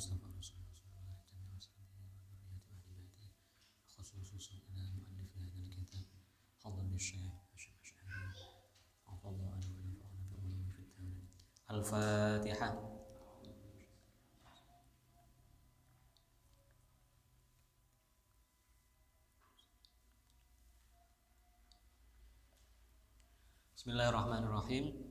المصطفى الرسول الله عليه وسلم وأصحابه وذرية خصوصا إلى مؤلف هذا الكتاب حظا للشيخ الشعبي عفى الله عنه ونفعنا بعلومه في الدولة الفاتحة. بسم الله الرحمن الرحيم.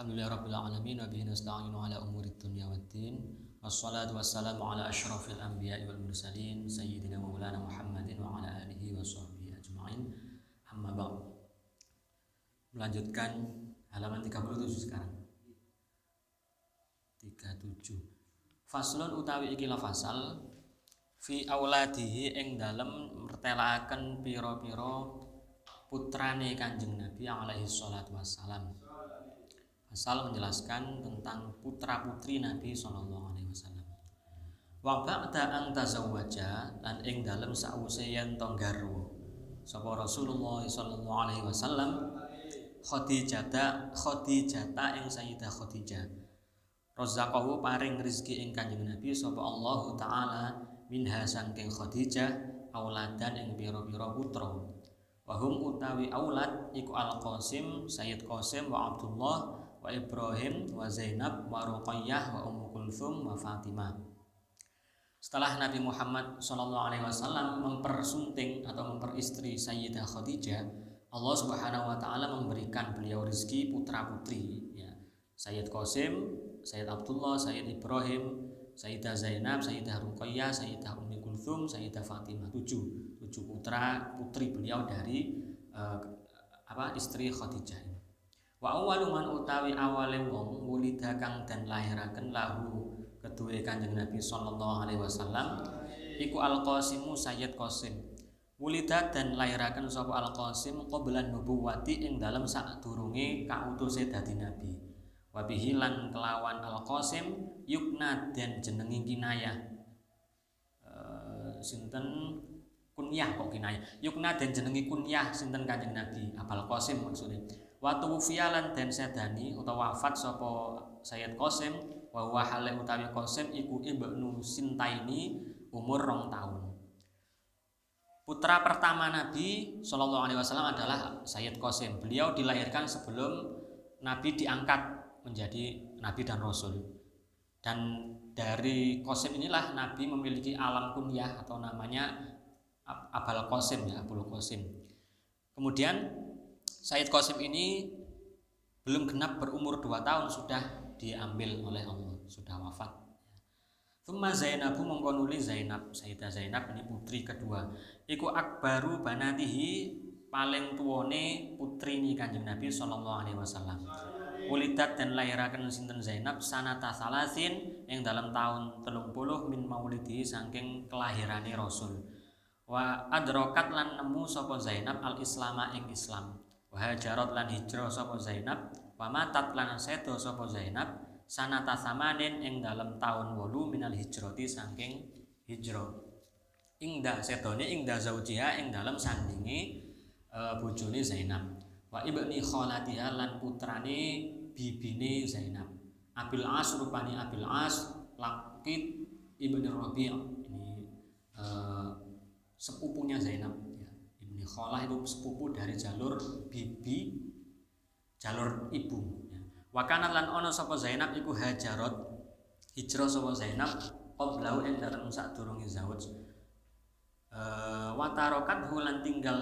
Bismillahirrahmanirrahim. Alhamdulillahirabbil alamin wa bihi nasta'inu ala umuri dunya waddin. Wassalatu wassalamu ala asyrafil anbiya'i wal mursalin sayyidina maulana Muhammadin wa ala alihi wa sahbihi ajma'in. Amma ba'd. Melanjutkan halaman 37 sekarang. 37. Faslun utawi iki fasal fi auladihi ing dalem mertelakaken pira-pira putrane kanjeng Nabi alaihi salatu wassalam Asal menjelaskan tentang putra putri Nabi Shallallahu Alaihi Wasallam. Wa ba'da an tazawwaja lan ing dalem sause yen to garwa. Rasulullah sallallahu alaihi wasallam? Khadijah Khadijah ing Sayyidah Khadijah. Razaqahu paring rezeki ing Kanjeng Nabi sapa Allah taala minha saking Khadijah auladan ing pira-pira putra. Wahum utawi aulad iku Al Qasim, Sayyid Qasim wa Abdullah wa Ibrahim wa Zainab wa Ruqayyah wa Ummu Kulthum wa Fatimah. Setelah Nabi Muhammad Shallallahu Alaihi Wasallam mempersunting atau memperistri Sayyidah Khadijah, Allah Subhanahu Wa Taala memberikan beliau rezeki putra putri, ya. Sayyid Qasim, Sayyid Abdullah, Sayyid Ibrahim, Sayyidah Zainab, Sayyidah Ruqayyah, Sayyidah Ummi Kulthum, Sayyidah Fatimah. Tujuh tujuh putra putri beliau dari uh, apa istri Khadijah wa awwalu utawi awale wong wulida kang dan lahiraken lahu kedue Kanjeng Nabi sallallahu alaihi wasallam iku Al Qasimu Sayyid Qasim. Wulida dan lahiraken sapa Al Qasim qablan nubuwati ing dalem sadurunge kautuse dadi nabi. Wa lan kelawan Al Qasim yukna dan jenengi kinayah. Uh, sinten? Kunyah kok kinayah? Yukna dan jenengi kunyah sinten kanjeng nabi? Apal qasim maksudnya waktu fialan dan sedani utawa wafat sopo Sayyid Qasim wa huwa hale utawi Qasim iku ibnu Sintaini umur rong tahun Putra pertama Nabi Shallallahu Alaihi Wasallam adalah Sayyid Qasim. Beliau dilahirkan sebelum Nabi diangkat menjadi Nabi dan Rasul. Dan dari Qasim inilah Nabi memiliki alam kunyah atau namanya Abul Qasim ya Abul Qasim kemudian Said Qasim ini belum genap berumur 2 tahun sudah diambil oleh Allah sudah wafat. Thumma Zainabu mengkonuli Zainab Sayyidah Zainab ini putri kedua. Iku akbaru banatihi paling tuone putri ini kanjeng Nabi Sallallahu Alaihi Wasallam. Ulidat dan lahirakan sinten Zainab? Sanata salasin yang dalam tahun telung puluh min maulidi saking kelahirannya Rasul. Wa adrokat lan nemu sapa Zainab al islama ing Islam wa hajarat lan hijrah sapa Zainab wa matat lan sedo sapa Zainab sanata samanin ing dalam tahun wolu minal hijrati saking hijrah. Ing da sedone ing da zaujiha ing dalam sandingi e, bojone Zainab. Wa ibni khalatiha lan putrane bibine Zainab. Abil As rupani Abil As Lakit ibni Rabi' ini e, sepupunya Zainab Ibni Kholah itu sepupu dari jalur bibi jalur ibu. Ya. Wakana lan ono sapa Zainab iku hajarot. Hijrah sapa Zainab qablau ing dalem sadurunge zauj uh, watarokat hulan tinggal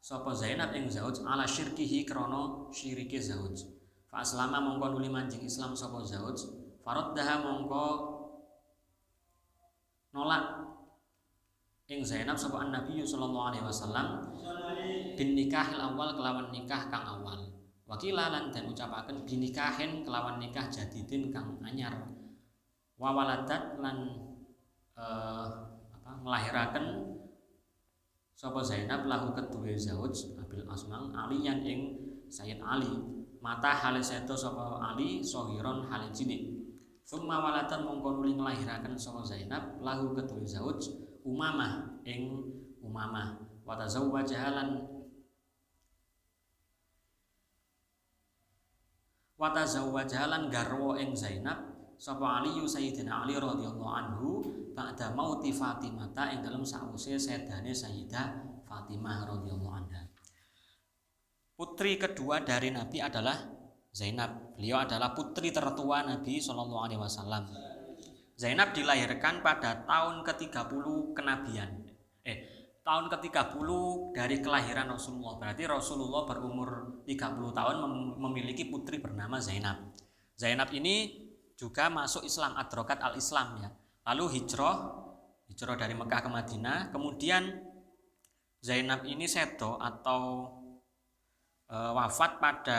sapa Zainab ing zauj ala syirkihi krana syirike zauj fa aslama mongko nuli manjing Islam sapa zauj faraddaha mongko nolak ing Zainab sapa Nabi sallallahu alaihi wasallam bin nikahil awal kelawan nikah kang awal. Wakilalan dan ucapaken binikahin kelawan nikah jadidin kang anyar. Wawaladat lan uh, apa melahiraken sapa Zainab lahu kedua zauj Abil Asmang Aliyan ing Sayyid Ali. Mata hale seto sapa Ali sohiron hale cilik Summa walatan mongko nuli nglahiraken Zainab lahu kedua zauj Umamah ing Umamah wa tazawwaja lan wa tazawwaja lan garwa ing Zainab sapa Ali Sayyidina Ali radhiyallahu anhu ba'da mauti Fatimah ing dalam sause sedane Sayyidah Fatimah radhiyallahu anha. Putri kedua dari Nabi adalah Zainab. Beliau adalah putri tertua Nabi Shallallahu alaihi wasallam. Zainab dilahirkan pada tahun ke-30 kenabian. Eh, tahun ke-30 dari kelahiran Rasulullah. Berarti Rasulullah berumur 30 tahun memiliki putri bernama Zainab. Zainab ini juga masuk Islam adrokat al-Islam ya. Lalu hijrah, hijrah dari Mekah ke Madinah. Kemudian Zainab ini seto atau e, wafat pada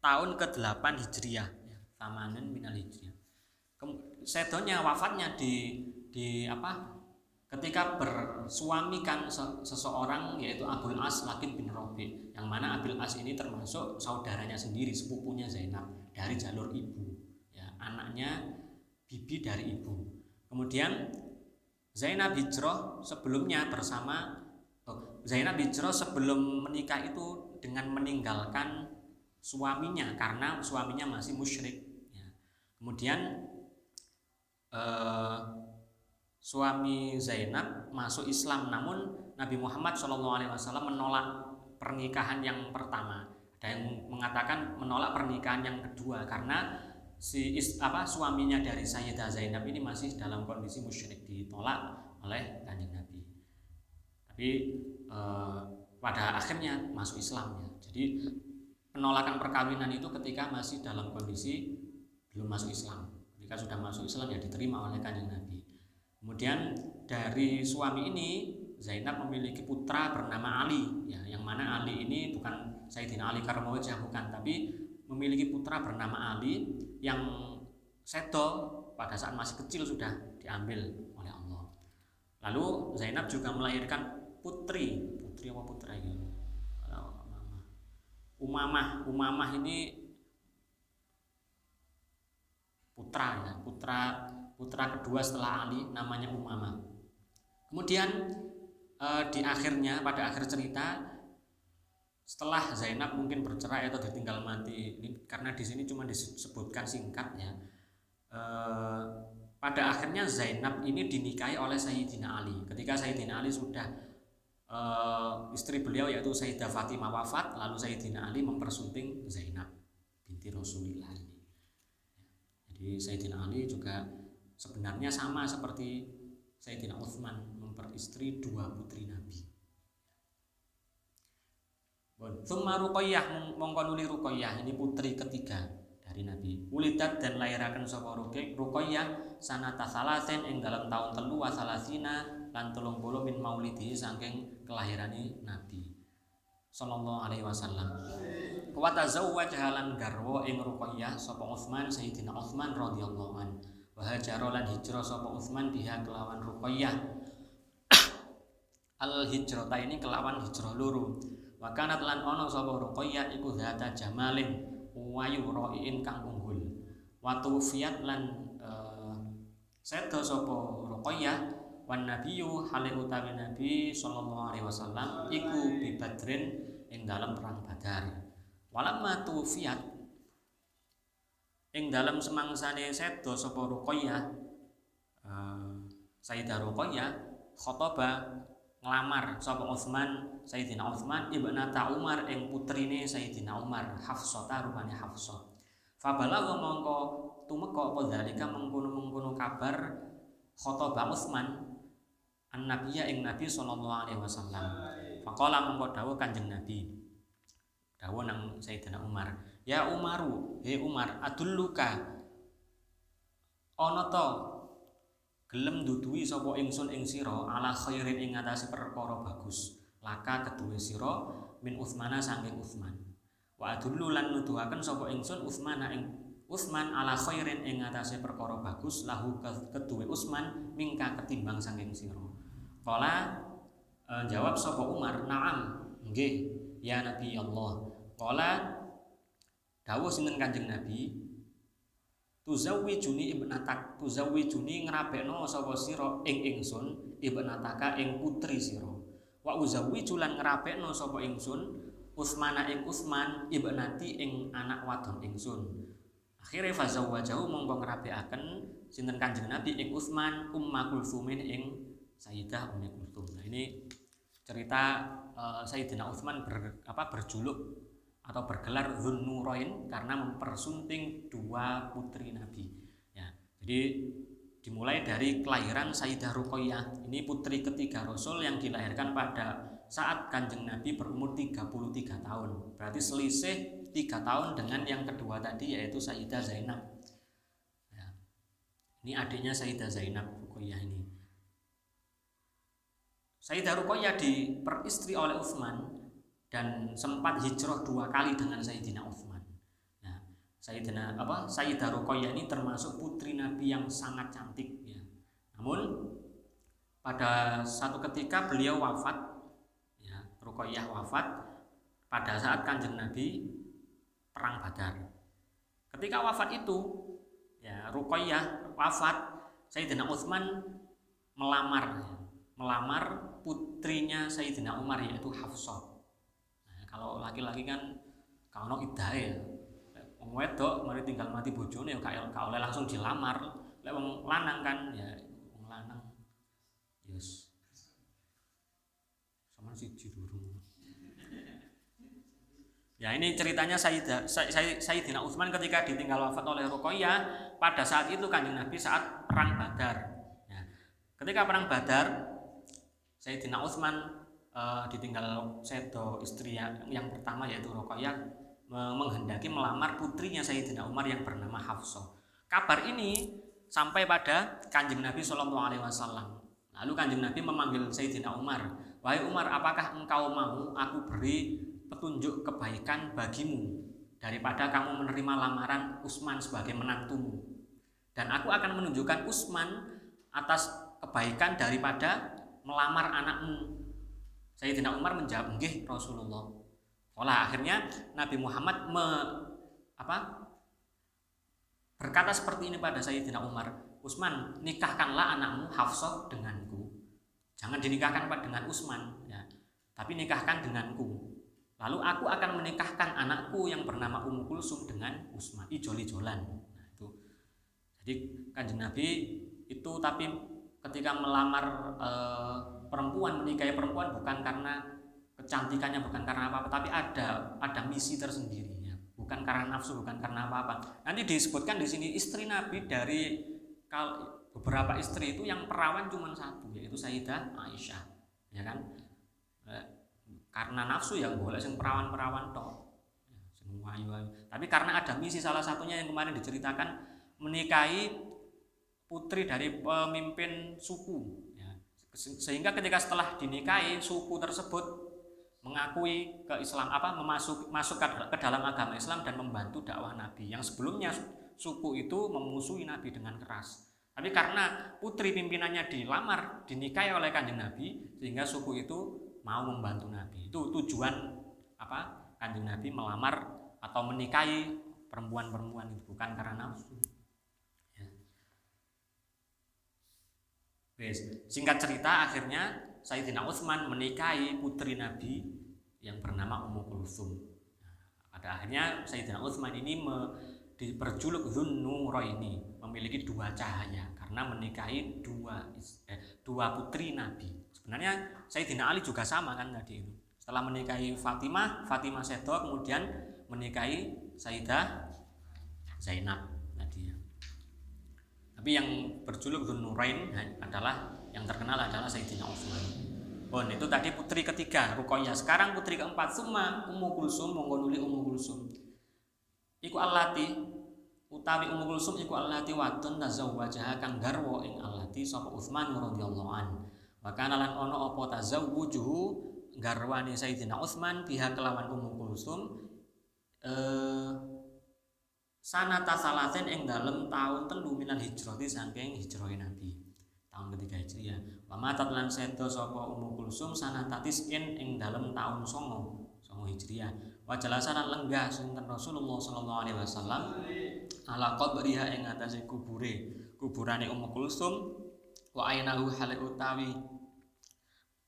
tahun ke-8 Hijriah. Ya, Tamanen minal Hijriah. Sedonya wafatnya di di apa? Ketika bersuamikan seseorang yaitu Abdul As Lakin bin Robi yang mana Abdul As ini termasuk saudaranya sendiri sepupunya Zainab dari jalur ibu anaknya bibi dari ibu. Kemudian Zainab hijrah sebelumnya bersama oh, Zainab hijrah sebelum menikah itu dengan meninggalkan suaminya karena suaminya masih musyrik. Ya. Kemudian eh, suami Zainab masuk Islam, namun Nabi Muhammad SAW menolak pernikahan yang pertama. Ada yang mengatakan menolak pernikahan yang kedua karena si is, apa suaminya dari Sayyidah Zainab ini masih dalam kondisi musyrik ditolak oleh kanjeng Nabi. Tapi e, pada akhirnya masuk Islam ya. Jadi penolakan perkawinan itu ketika masih dalam kondisi belum masuk Islam. Ketika sudah masuk Islam ya diterima oleh kanjeng Nabi. Kemudian dari suami ini Zainab memiliki putra bernama Ali ya, yang mana Ali ini bukan Sayyidina Ali Karamawajah bukan, tapi memiliki putra bernama Ali yang seto pada saat masih kecil sudah diambil oleh Allah. Lalu Zainab juga melahirkan putri, putri apa putra ini? Umamah, Umamah ini putra ya, putra putra kedua setelah Ali namanya Umamah. Kemudian eh, di akhirnya pada akhir cerita setelah Zainab mungkin bercerai atau ditinggal mati ini karena di sini cuma disebutkan singkatnya e, pada akhirnya Zainab ini dinikahi oleh Sayyidina Ali ketika Sayyidina Ali sudah e, istri beliau yaitu Sayyidah Fatimah wafat lalu Sayyidina Ali mempersunting Zainab binti Rasulullah ini jadi Sayyidina Ali juga sebenarnya sama seperti Sayyidina Uthman memperistri dua putri Nabi. Thumma Ruqayyah mongko nuli Ruqayyah. Ini putri ketiga dari Nabi. Ulidat dan lahiraken sapa Ruqayyah? Sanata salasin ing dalam tahun telu wasalasina lan telung puluh min maulidi saking kelahirane Nabi sallallahu alaihi wasallam. Wa tazawwaj halan garwa ing Ruqayyah sapa Utsman Sayyidina Utsman radhiyallahu an. Wa hajara lan hijrah sapa Utsman biha kelawan Ruqayyah. Al hijrata ini kelawan hijrah luru wa kanat lan ana sapa Ruqayyah iku zata jamalin wayu roiin kang unggul wa fiat lan uh, sedo sapa Ruqayyah wan nabiyyu halil utawi nabi sallallahu alaihi wasallam iku bi badrin ing dalam perang badar walamma fiat ing dalam semangsane sedo sapa Ruqayyah uh, Sayyidah Ruqayyah khotoba ngelamar sapa Utsman Sayyidina Utsman ibnata Umar ing putrine Sayyidina Umar Hafsah rupane Hafsah Fabalagha mongko tumeka apa dalika mengkono-mengkono kabar khotbah Utsman an-nabiyya ing Nabi sallallahu alaihi wasallam. Faqala mongko dawuh Kanjeng Nabi. Dawuh nang Sayyidina Umar, "Ya Umaru, he Umar, adulluka? Ana to gelem duduhi sapa ingsun ing sira ala khairin ing atase perkara bagus. Laka keduwe sira min Utsmana saking Utsman. Wa adullu lan nuduhaken sapa ingsun Utsmana ing Utsman ala khairin ing atase perkara bagus lahu keduwe Utsman mingka ketimbang saking sira. Kala e, jawab sapa Umar? Na'am. Nggih. Ya Nabi Allah. Kala dawuh sinten Kanjeng Nabi? Tuzawijuni ibnatak tuzawijuni ngrabekno sapa sira? Ing ingsun ibnataka ing putri sira. Wa uzawiju lan ngrabekno sapa ingsun? Usmana ing Usman ibnati ing anak wadon ingsun. Akhirnya fazawwajahu mongko ngrabiaken sinten Kanjeng Nabi? Ing Utsman Umma Kulsumin ing Sayyidah Ummi Kulsum. Nah, ini cerita uh, Sayyidina Utsman ber, berjuluk atau bergelar Zunnurain karena mempersunting dua putri Nabi. Ya, jadi dimulai dari kelahiran Sayyidah Ruqayyah. Ini putri ketiga Rasul yang dilahirkan pada saat Kanjeng Nabi berumur 33 tahun. Berarti selisih tiga tahun dengan yang kedua tadi yaitu Sayyidah Zainab ya. ini adiknya Sayyidah Zainab Rukoyah ini Sayyidah Rukoyah diperistri oleh Utsman dan sempat hijrah dua kali dengan Sayyidina Utsman nah, Sayyidina apa Sayyidah Rukoyah ini termasuk putri Nabi yang sangat cantik ya. namun pada satu ketika beliau wafat ya, Rukoyah wafat pada saat kanjeng Nabi perang Badar. Ketika wafat itu, ya Ruqayyah wafat, Sayyidina Utsman melamar melamar putrinya Sayyidina Umar yaitu Hafsah. Nah, kalau laki-laki kan kalau idah ya. Wong wedok mari tinggal mati bojone ya gak oleh langsung dilamar. Lek wong lanang kan ya wong lanang. Yes. Sama siji durung. Ya ini ceritanya Sayyidah, Sayyidina Utsman ketika ditinggal wafat oleh Ruqayyah pada saat itu kanjeng Nabi saat perang Badar. Ya. Ketika perang Badar, Sayyidina Utsman e, ditinggal sedo istri yang, yang pertama yaitu Ruqayyah menghendaki melamar putrinya Sayyidina Umar yang bernama Hafsah. Kabar ini sampai pada kanjeng Nabi Shallallahu Alaihi Wasallam. Lalu kanjeng Nabi memanggil Sayyidina Umar, wahai Umar, apakah engkau mau aku beri petunjuk kebaikan bagimu daripada kamu menerima lamaran Usman sebagai menantumu. Dan aku akan menunjukkan Usman atas kebaikan daripada melamar anakmu. Sayyidina Umar menjawab, "Nggih, Rasulullah." Olah akhirnya Nabi Muhammad me, apa? berkata seperti ini pada Sayyidina Umar, "Usman, nikahkanlah anakmu Hafsah denganku." Jangan dinikahkan dengan Usman ya, tapi nikahkan denganku. Lalu aku akan menikahkan anakku yang bernama Ummu Kulsum dengan Usma ijol-ijolan. Nah, itu. Jadi kanjeng Nabi itu tapi ketika melamar e, perempuan menikahi perempuan bukan karena kecantikannya bukan karena apa-apa tapi ada ada misi tersendiri ya. Bukan karena nafsu, bukan karena apa-apa. Nanti disebutkan di sini istri Nabi dari beberapa istri itu yang perawan cuma satu yaitu Sayyidah Aisyah. Ya kan? Eh, karena nafsu yang boleh sing perawan-perawan toh semua ayu tapi karena ada misi salah satunya yang kemarin diceritakan menikahi putri dari pemimpin suku ya. sehingga ketika setelah dinikahi suku tersebut mengakui ke Islam apa memasuk masuk ke dalam agama Islam dan membantu dakwah Nabi yang sebelumnya suku itu memusuhi Nabi dengan keras tapi karena putri pimpinannya dilamar dinikahi oleh kanjeng Nabi sehingga suku itu mau membantu Nabi. Itu tujuan apa? Kanjeng Nabi melamar atau menikahi perempuan-perempuan itu bukan karena nafsu. Singkat cerita akhirnya Sayyidina Utsman menikahi putri Nabi yang bernama Ummu Kulsum. Pada akhirnya Sayyidina Utsman ini me, diperjuluk ini memiliki dua cahaya karena menikahi dua eh, dua putri Nabi. Sebenarnya Sayyidina Ali juga sama kan tadi itu. Setelah menikahi Fatimah, Fatimah sedo kemudian menikahi Sayyidah Zainab. Tapi yang berjuluk Nurain adalah yang terkenal adalah Sayyidina Utsman. Oh, itu tadi putri ketiga Rukoyah. Sekarang putri keempat Suma Ummu Kulsum monggo nuli Ummu Kulsum. Iku allati utawi Ummu Kulsum iku allati wadon tazawwajaha kang garwa ing allati sapa Utsman radhiyallahu anhu. Maka lan ono apa tazawwujuhu garwani Sayyidina Utsman biha kelawan Ummu Kulsum eh sanata salasin ing dalem tahun telu minal hijrati saking hijrah Nabi. Tahun ketiga Hijriah wa matat lan sedo sapa Ummu Kulsum sanata tiskin ing dalem tahun songo songo Hijriah wa jalasan lenggah sinten Rasulullah sallallahu alaihi wasallam ala qabriha ing atase kubure kuburane Ummu Kulsum wa ainahu hale utawi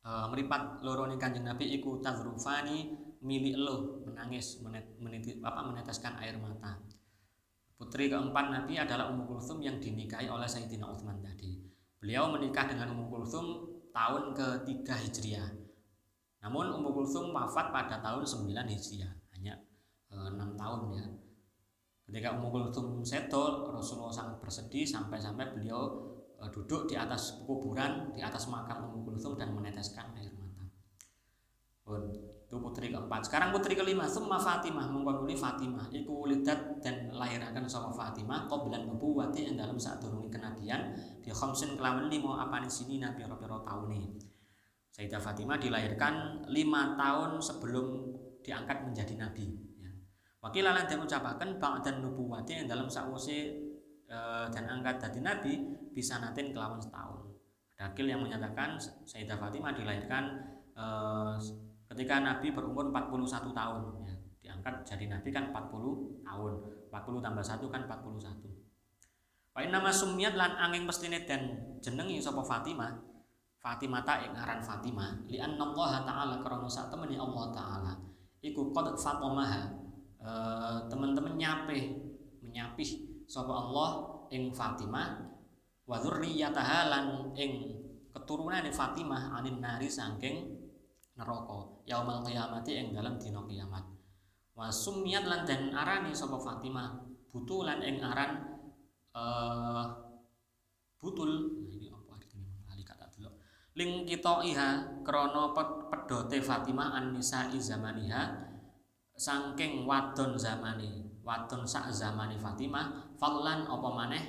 uh, meripat loro ning Kanjeng Nabi iku tazrufani mili elo menangis menet, menet, apa meneteskan air mata Putri keempat Nabi adalah Ummu Kulthum yang dinikahi oleh Sayyidina Utsman tadi. Beliau menikah dengan Ummu Kulthum tahun ketiga Hijriah. Namun Ummu Kulthum wafat pada tahun 9 Hijriah, hanya e, 6 tahun ya. Ketika Ummu Kulthum seto, Rasulullah sangat bersedih sampai-sampai beliau e, duduk di atas kuburan, di atas makam Ummu Kulthum dan meneteskan air mata. Pun itu putri keempat sekarang putri kelima summa Fatimah mengkonduli Fatimah iku ulidat dan lahirakan sama Fatimah bulan nubuwati yang dalam saat turungi kenabian di khamsin kelawan lima apa di sini nabi piro tahun Sayyidah Fatimah dilahirkan lima tahun sebelum diangkat menjadi nabi ya. Wakil alan dan ucapakan bang dan nubuwati yang dalam sakwuse e, dan angkat dari nabi bisa natin kelawan setahun. Dakil yang menyatakan Sayyidah Fatimah dilahirkan e, ketika Nabi berumur 41 tahun ya, diangkat jadi Nabi kan 40 tahun 40 tambah 1 kan 41 Wa nama sumiat lan angin mestine dan jenengi sapa Fatimah Fatimah ta ing aran Fatimah li anna Allah taala karena sak temeni Allah taala iku qad fatomaha e, teman-teman nyape menyapih sapa Allah ing Fatimah wa dzurriyyataha lan ing keturunan Fatimah anin nari saking neraka yaumal qiyamati ing dalam dina kiamat. Wa sumiat lan den arani sapa Fatimah butulan ing aran uh, butul. Nah ini apa artine lali kata delok ling kita iha krana pedote Fatimah an nisa zamaniha saking wadon zamani wadon sak zamani Fatimah fadlan apa maneh?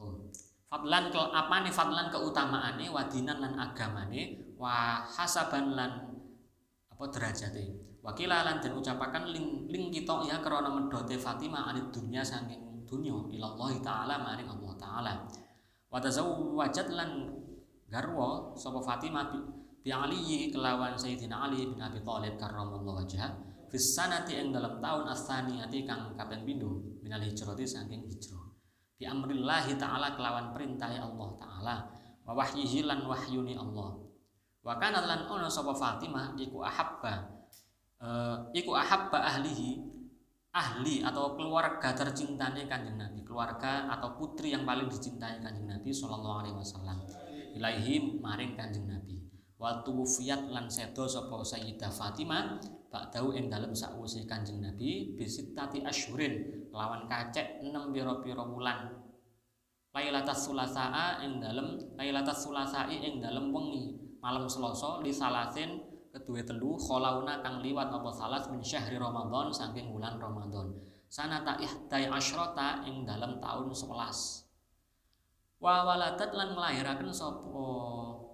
Oh fadlan ke apa nih fadlan keutamaane wadinan lan agamane wa hasaban lan apa derajate. Wakila lan dan ucapakan ling ling kita ya krana medote Fatimah anit dunya saking dunya ila Allah taala maring Allah taala. Wa tazawwajat lan garwa sapa Fatimah bi, bi Ali kelawan Sayyidina Ali bin Abi Thalib karramallahu wajha fis sanati ing dalam tahun as-saniyati kang kaping pindho minal hijrati saking hijrah. Bi amrillahi taala kelawan perintah Allah taala wa wahyihi lan wahyuni Allah wa kana lan ono sapa Fatimah iku ahabba uh, iku ahabba ahlihi ahli atau keluarga tercintanya kanjeng Nabi keluarga atau putri yang paling dicintai kanjeng Nabi Shallallahu Alaihi Wasallam ilaihi maring kanjeng Nabi. Waktu wufiat lan sedo sapa Sayyidah Fatimah tahu ing dalem sakwise kanjeng Nabi bisitati asyurin lawan kacek 6 pira-pira wulan. Lailatas Sulasaa ing dalem Lailatas Sulasai ing dalem wengi malam Selasa li salasin kedua telu kholauna kang liwat apa salas min syahri Ramadan saking bulan Ramadan. Sanata ihdai asyrota ing dalam tahun 11 wa waladat lan nglahiraken sapa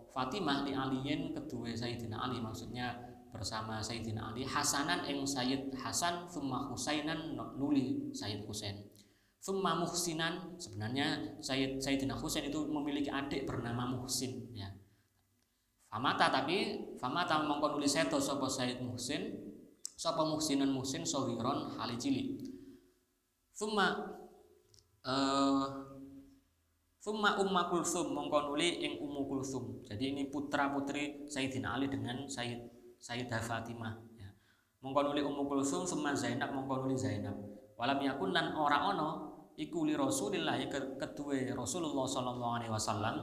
Fatimah li aliyin kedua Sayyidina Ali maksudnya bersama Sayyidina Ali Hasanan ing Sayyid Hasan thumma Husainan nuli Sayyid Husain. Thumma Muhsinan sebenarnya Sayyid Sayyidina Husain itu memiliki adik bernama Muhsin ya Famata tapi famata mongko nulis seto sapa Said Muhsin sapa Muhsinan Muhsin sohiron hali cili. Thumma uh, Thumma Umma Kulsum mongko nuli ing Ummu Kulsum. Jadi ini putra putri Sayyidina Ali dengan Sayyid Sayyidah Fatimah ya. Mongko nuli Ummu Kulsum thumma Zainab mongko nuli Zainab. Walam yakun lan ora ono iku li Rasulillah kedue Rasulullah sallallahu alaihi wasallam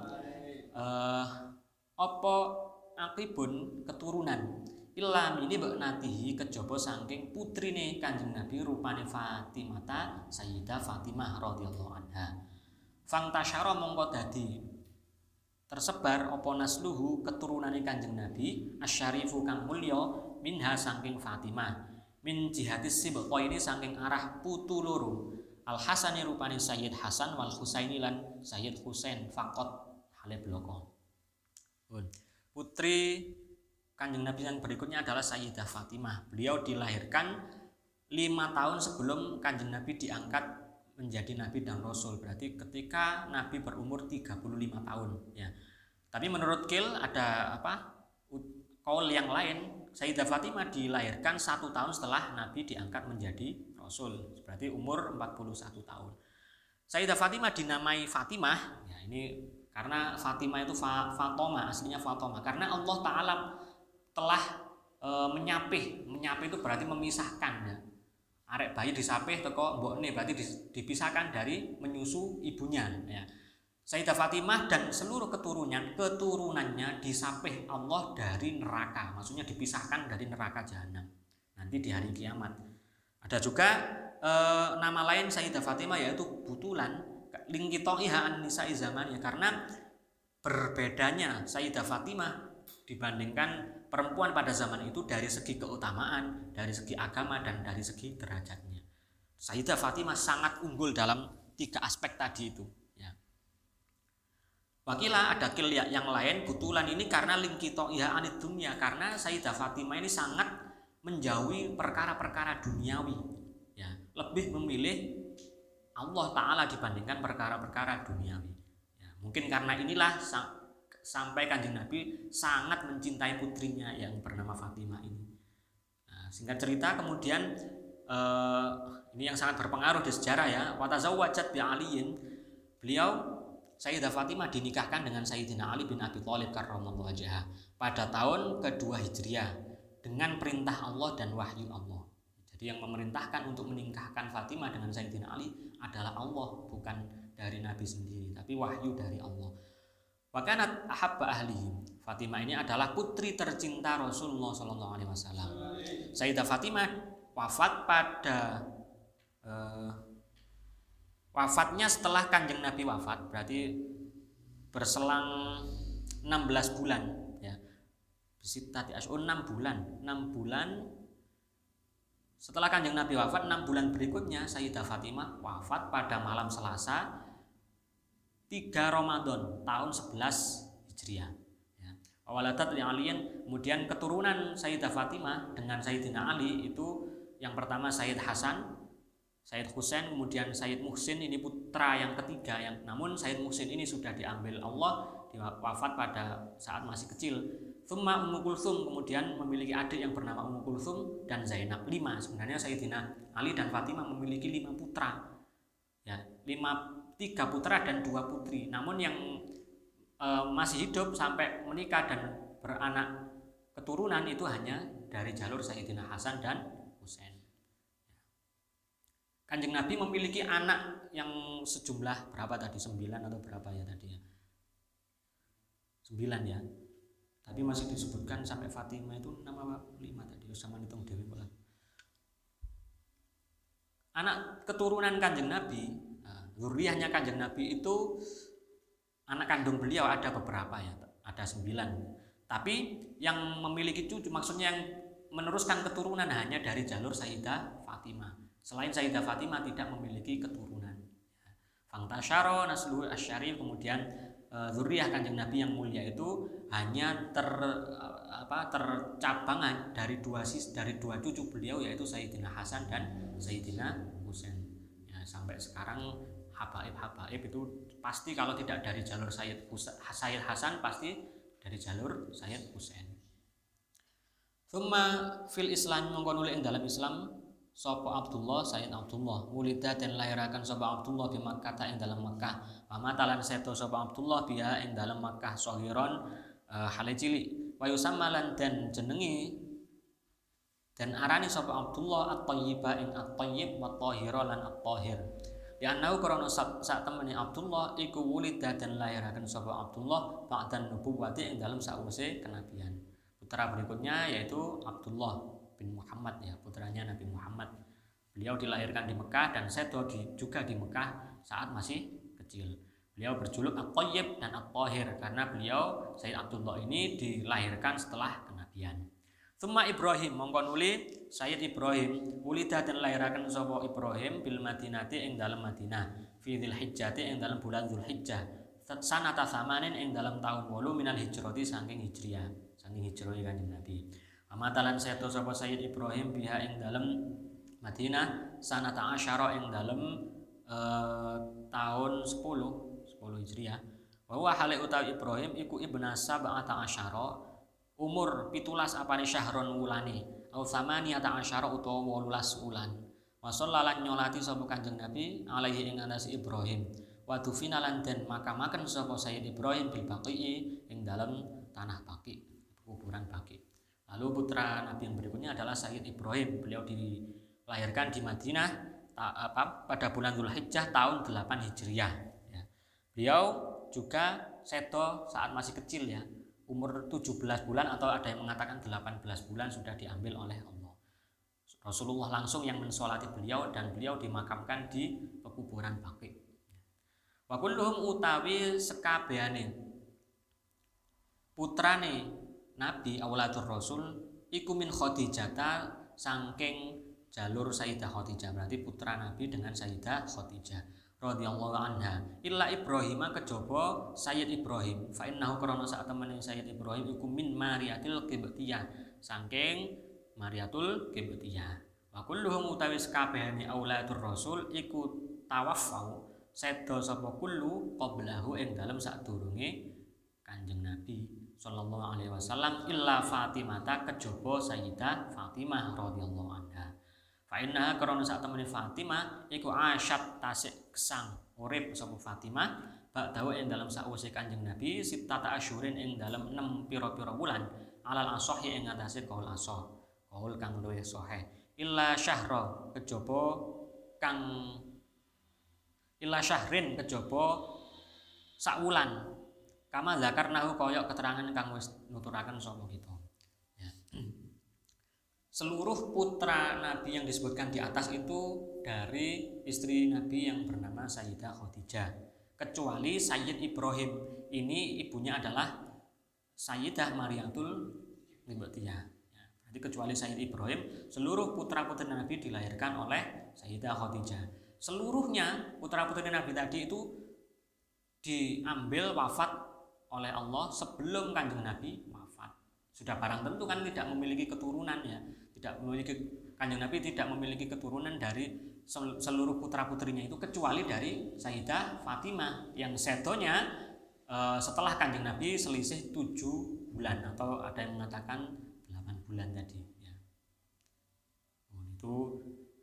uh, apa akibun keturunan? Ilam ini mbok natihi kejaba saking putrine Kanjeng Nabi rupane Fatimah Sayyidah Fatimah radhiyallahu anha. Fang tasyara mongko dadi tersebar apa nasluhu keturunane Kanjeng Nabi asyarifu kang mulya minha saking Fatimah. Min jihatis sibqa ini saking arah putu loro. Al Hasani rupane Sayyid Hasan wal Husaini lan Sayyid Husain fakot hale bloko Putri Kanjeng Nabi yang berikutnya adalah Sayyidah Fatimah. Beliau dilahirkan lima tahun sebelum Kanjeng Nabi diangkat menjadi Nabi dan Rasul. Berarti ketika Nabi berumur 35 tahun. Ya. Tapi menurut Kil ada apa? Kaul yang lain, Sayyidah Fatimah dilahirkan satu tahun setelah Nabi diangkat menjadi Rasul. Berarti umur 41 tahun. Sayyidah Fatimah dinamai Fatimah. Ya, ini karena Fatimah itu fa Fatoma, aslinya Fatoma. Karena Allah Ta'ala telah e, menyapih. Menyapih itu berarti memisahkan ya. arek bayi disapih teko mbokne berarti dipisahkan dari menyusu ibunya ya Sayyidah Fatimah dan seluruh keturunan keturunannya disapih Allah dari neraka maksudnya dipisahkan dari neraka jahanam nanti di hari kiamat ada juga e, nama lain Sayyidah Fatimah yaitu butulan lingkitoiha an nisa'i zamannya karena berbedanya Sayyidah Fatimah dibandingkan perempuan pada zaman itu dari segi keutamaan, dari segi agama dan dari segi derajatnya. Sayyidah Fatimah sangat unggul dalam tiga aspek tadi itu. Ya. Wakilah ada kil yang lain butulan ini karena lingkito ya anit dunia karena Sayyidah Fatimah ini sangat menjauhi perkara-perkara duniawi. Ya, lebih memilih Allah Ta'ala dibandingkan perkara-perkara duniawi. Ya, mungkin karena inilah sampai kanjeng Nabi sangat mencintai putrinya yang bernama Fatimah ini. Nah, singkat cerita kemudian eh, ini yang sangat berpengaruh di sejarah ya. Watazawwajat bi aliyin. Beliau Sayyidah Fatimah dinikahkan dengan Sayyidina Ali bin Abi Thalib karramallahu wajhah pada tahun kedua Hijriah dengan perintah Allah dan wahyu Allah. Yang memerintahkan untuk menikahkan Fatimah dengan Sayyidina Ali adalah Allah bukan dari Nabi sendiri tapi wahyu dari Allah Wakanat ahabba ahli Fatimah ini adalah putri tercinta Rasulullah Shallallahu Alaihi Wasallam. Sayyidah Fatimah wafat pada uh, wafatnya setelah kanjeng Nabi wafat, berarti berselang 16 bulan ya. Bisitati asyur 6 bulan, 6 bulan setelah kanjeng Nabi wafat, 6 bulan berikutnya Sayyidah Fatimah wafat pada malam Selasa 3 Ramadan tahun 11 Hijriah. Ya. Awaladat aliyan, kemudian keturunan Sayyidah Fatimah dengan Sayyidina Ali itu yang pertama Sayyid Hasan, Sayyid Husain, kemudian Sayyid Muhsin ini putra yang ketiga yang namun Sayyid Muhsin ini sudah diambil Allah wafat pada saat masih kecil Thumma Ummu Kulthum kemudian memiliki adik yang bernama Ummu Kulthum dan Zainab lima. Sebenarnya Sayyidina Ali dan Fatimah memiliki lima putra. Ya, lima tiga putra dan dua putri. Namun yang e, masih hidup sampai menikah dan beranak keturunan itu hanya dari jalur Sayyidina Hasan dan Husain. Kanjeng Nabi memiliki anak yang sejumlah berapa tadi? Sembilan atau berapa ya tadi ya? Sembilan ya tapi masih disebutkan sampai Fatimah itu nama lima tadi sama hitung dewi pola anak keturunan kanjeng Nabi nah, zuriahnya kanjeng Nabi itu anak kandung beliau ada beberapa ya ada sembilan. Tapi yang memiliki cucu maksudnya yang meneruskan keturunan hanya dari jalur Sayyidah Fatimah. Selain Sayyidah Fatimah tidak memiliki keturunan. Fangtasyaro Naslu Asyarif kemudian Eh, zuriyah kanjeng Nabi yang mulia itu hanya ter apa tercabang dari dua sis dari dua cucu beliau yaitu Sayyidina Hasan dan Sayyidina Husain. Ya, sampai sekarang habaib habaib itu pasti kalau tidak dari jalur Sayyid Sayyid Hasan pasti dari jalur Sayyid Husain. Thumma fil Islam mengkono dalam Islam Sopo Abdullah Sayyid Abdullah. Wulida dan lahirakan Sopo Abdullah di Makkah yang dalam Makkah. Pamatalan seto Sopo Abdullah biha yang dalam Makkah Sohiron uh, Hale Wayu samalan dan jenengi Dan arani Sopo Abdullah At-Tayyiba ing At-Tayyib Wa Tahira lan At-Tahir. Ya nau krono saat temani Abdullah Iku wulida dan lahirakan Sopo Abdullah Ba'dan nubuwati yang dalam sa'use kenabian. Putra berikutnya yaitu Abdullah bin Muhammad ya putranya Nabi Muhammad. Beliau dilahirkan di Mekah dan Seto di, juga di Mekah saat masih kecil. Beliau berjuluk At-Tayyib dan At-Tahir karena beliau Sayyid Abdullah ini dilahirkan setelah kenabian. Thumma Ibrahim mongko nuli Sayyid Ibrahim ulida dan lahirakan sapa Ibrahim bil Madinati ing dalam Madinah fi Dzulhijjah ing dalam bulan Dzulhijjah. Sanata samanin ing dalam tahun 8 minal hijrati saking hijriah saking hijrah kanjeng Nabi Amatalan seto sapa Sayyid Ibrahim biha ing dalem Madinah sanata asyara ing dalem uh, tahun 10 10 Hijriah. Wa huwa hale utawi Ibrahim iku ibna sab'ata asyara umur pitulas apane syahron wulane au samaniyata asyara utawa 18 wulan. Wa sallalan nyolati sapa Kanjeng Nabi alaihi ing atas Ibrahim. Wa dufina lan den makamaken sapa Sayyid Ibrahim bil baqi ing dalem tanah baqi kuburan baqi Lalu putra Nabi yang berikutnya adalah Sayyid Ibrahim. Beliau di dilahirkan di Madinah ta, apa, pada bulan Zulhijjah tahun 8 Hijriah. Ya. Beliau juga seto saat masih kecil ya, umur 17 bulan atau ada yang mengatakan 18 bulan sudah diambil oleh Allah. Rasulullah langsung yang mensolati beliau dan beliau dimakamkan di pekuburan Baqi. Wa kulluhum utawi sekabehane putrane Nabi Auladur Rasul iku min Khadijah saking jalur Sayyidah Khadijah berarti putra Nabi dengan Sayyidah Khadijah radhiyallahu anha. Illa Ibrahim kejaba Sayyid Ibrahim. Fa innahu krana sak temene Sayyid Ibrahim iku min Mariatil Qibtiyah saking Mariatul Qibtiyah. Wa kulluhum utawi sakabehane auladur rasul iku tawaffau sedo sapa kullu qablahu ing dalem sadurunge Kanjeng Nabi sallallahu alaihi wasallam illa Fatimah kejaba Sayyidah Fatimah radhiyallahu anha. Fa inna karena saat temani Fatimah iku asyat tasik kesang urip sapa Fatimah ba'dahu ing dalam sakwise Kanjeng Nabi sitata asyurin ing dalam 6 pira-pira bulan alal asohi ing atase kaul asoh kaul kang luwih sahih. Illa syahra kejaba kang illa syahrin kejaba sak wulan kama zakarnahu koyok keterangan kang wis nuturaken sapa kita. Seluruh putra Nabi yang disebutkan di atas itu dari istri Nabi yang bernama Sayyidah Khadijah. Kecuali Sayyid Ibrahim. Ini ibunya adalah Sayyidah Mariatul Libetiyah ya, berarti kecuali Sayyid Ibrahim seluruh putra putri Nabi dilahirkan oleh Sayyidah Khadijah. Seluruhnya putra putri Nabi tadi itu diambil wafat oleh Allah sebelum kanjeng Nabi wafat. Sudah barang tentu kan tidak memiliki keturunan ya. Tidak memiliki kanjeng Nabi tidak memiliki keturunan dari seluruh putra putrinya itu kecuali dari Sayyidah Fatimah yang setonya e, setelah kanjeng Nabi selisih tujuh bulan atau ada yang mengatakan delapan bulan tadi ya. Oh, itu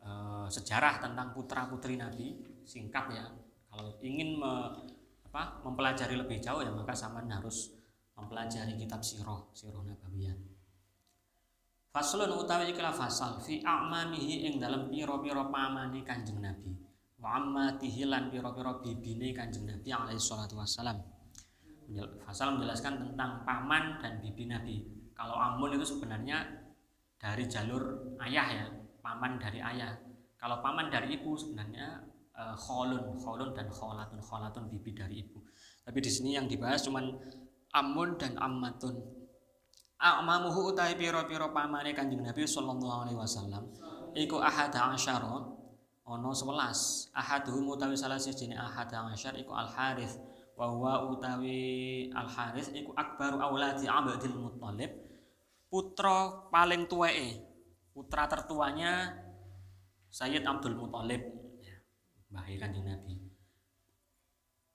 e, sejarah tentang putra putri Nabi singkat ya. Kalau ingin me, apa, mempelajari lebih jauh ya maka sama harus mempelajari kitab siroh siroh nabawiyah Faslun utawi ikilah fasal fi a'mamihi ing dalam piro-piro pamane Kanjeng Nabi. Wa ammatihi lan piro-piro bibine Kanjeng Nabi alaihi salatu wassalam. Fasal menjelaskan tentang paman dan bibi Nabi. Kalau amun itu sebenarnya dari jalur ayah ya, paman dari ayah. Kalau paman dari ibu sebenarnya uh, kholun, kholun dan kholatun, kholatun bibi dari ibu. Tapi di sini yang dibahas cuman amun dan ammatun. A'mamuhu utai piro-piro pamane Kanjeng Nabi sallallahu alaihi wasallam. Iku ahad asyara ana 11 ahaduhum utawi salah sijine ahad asyar iku al harith wa huwa utawi al harith iku akbaru auladi Abdul Muthalib putra paling tuweke putra tertuanya Sayyid Abdul Muthalib mbah Kanjeng Nabi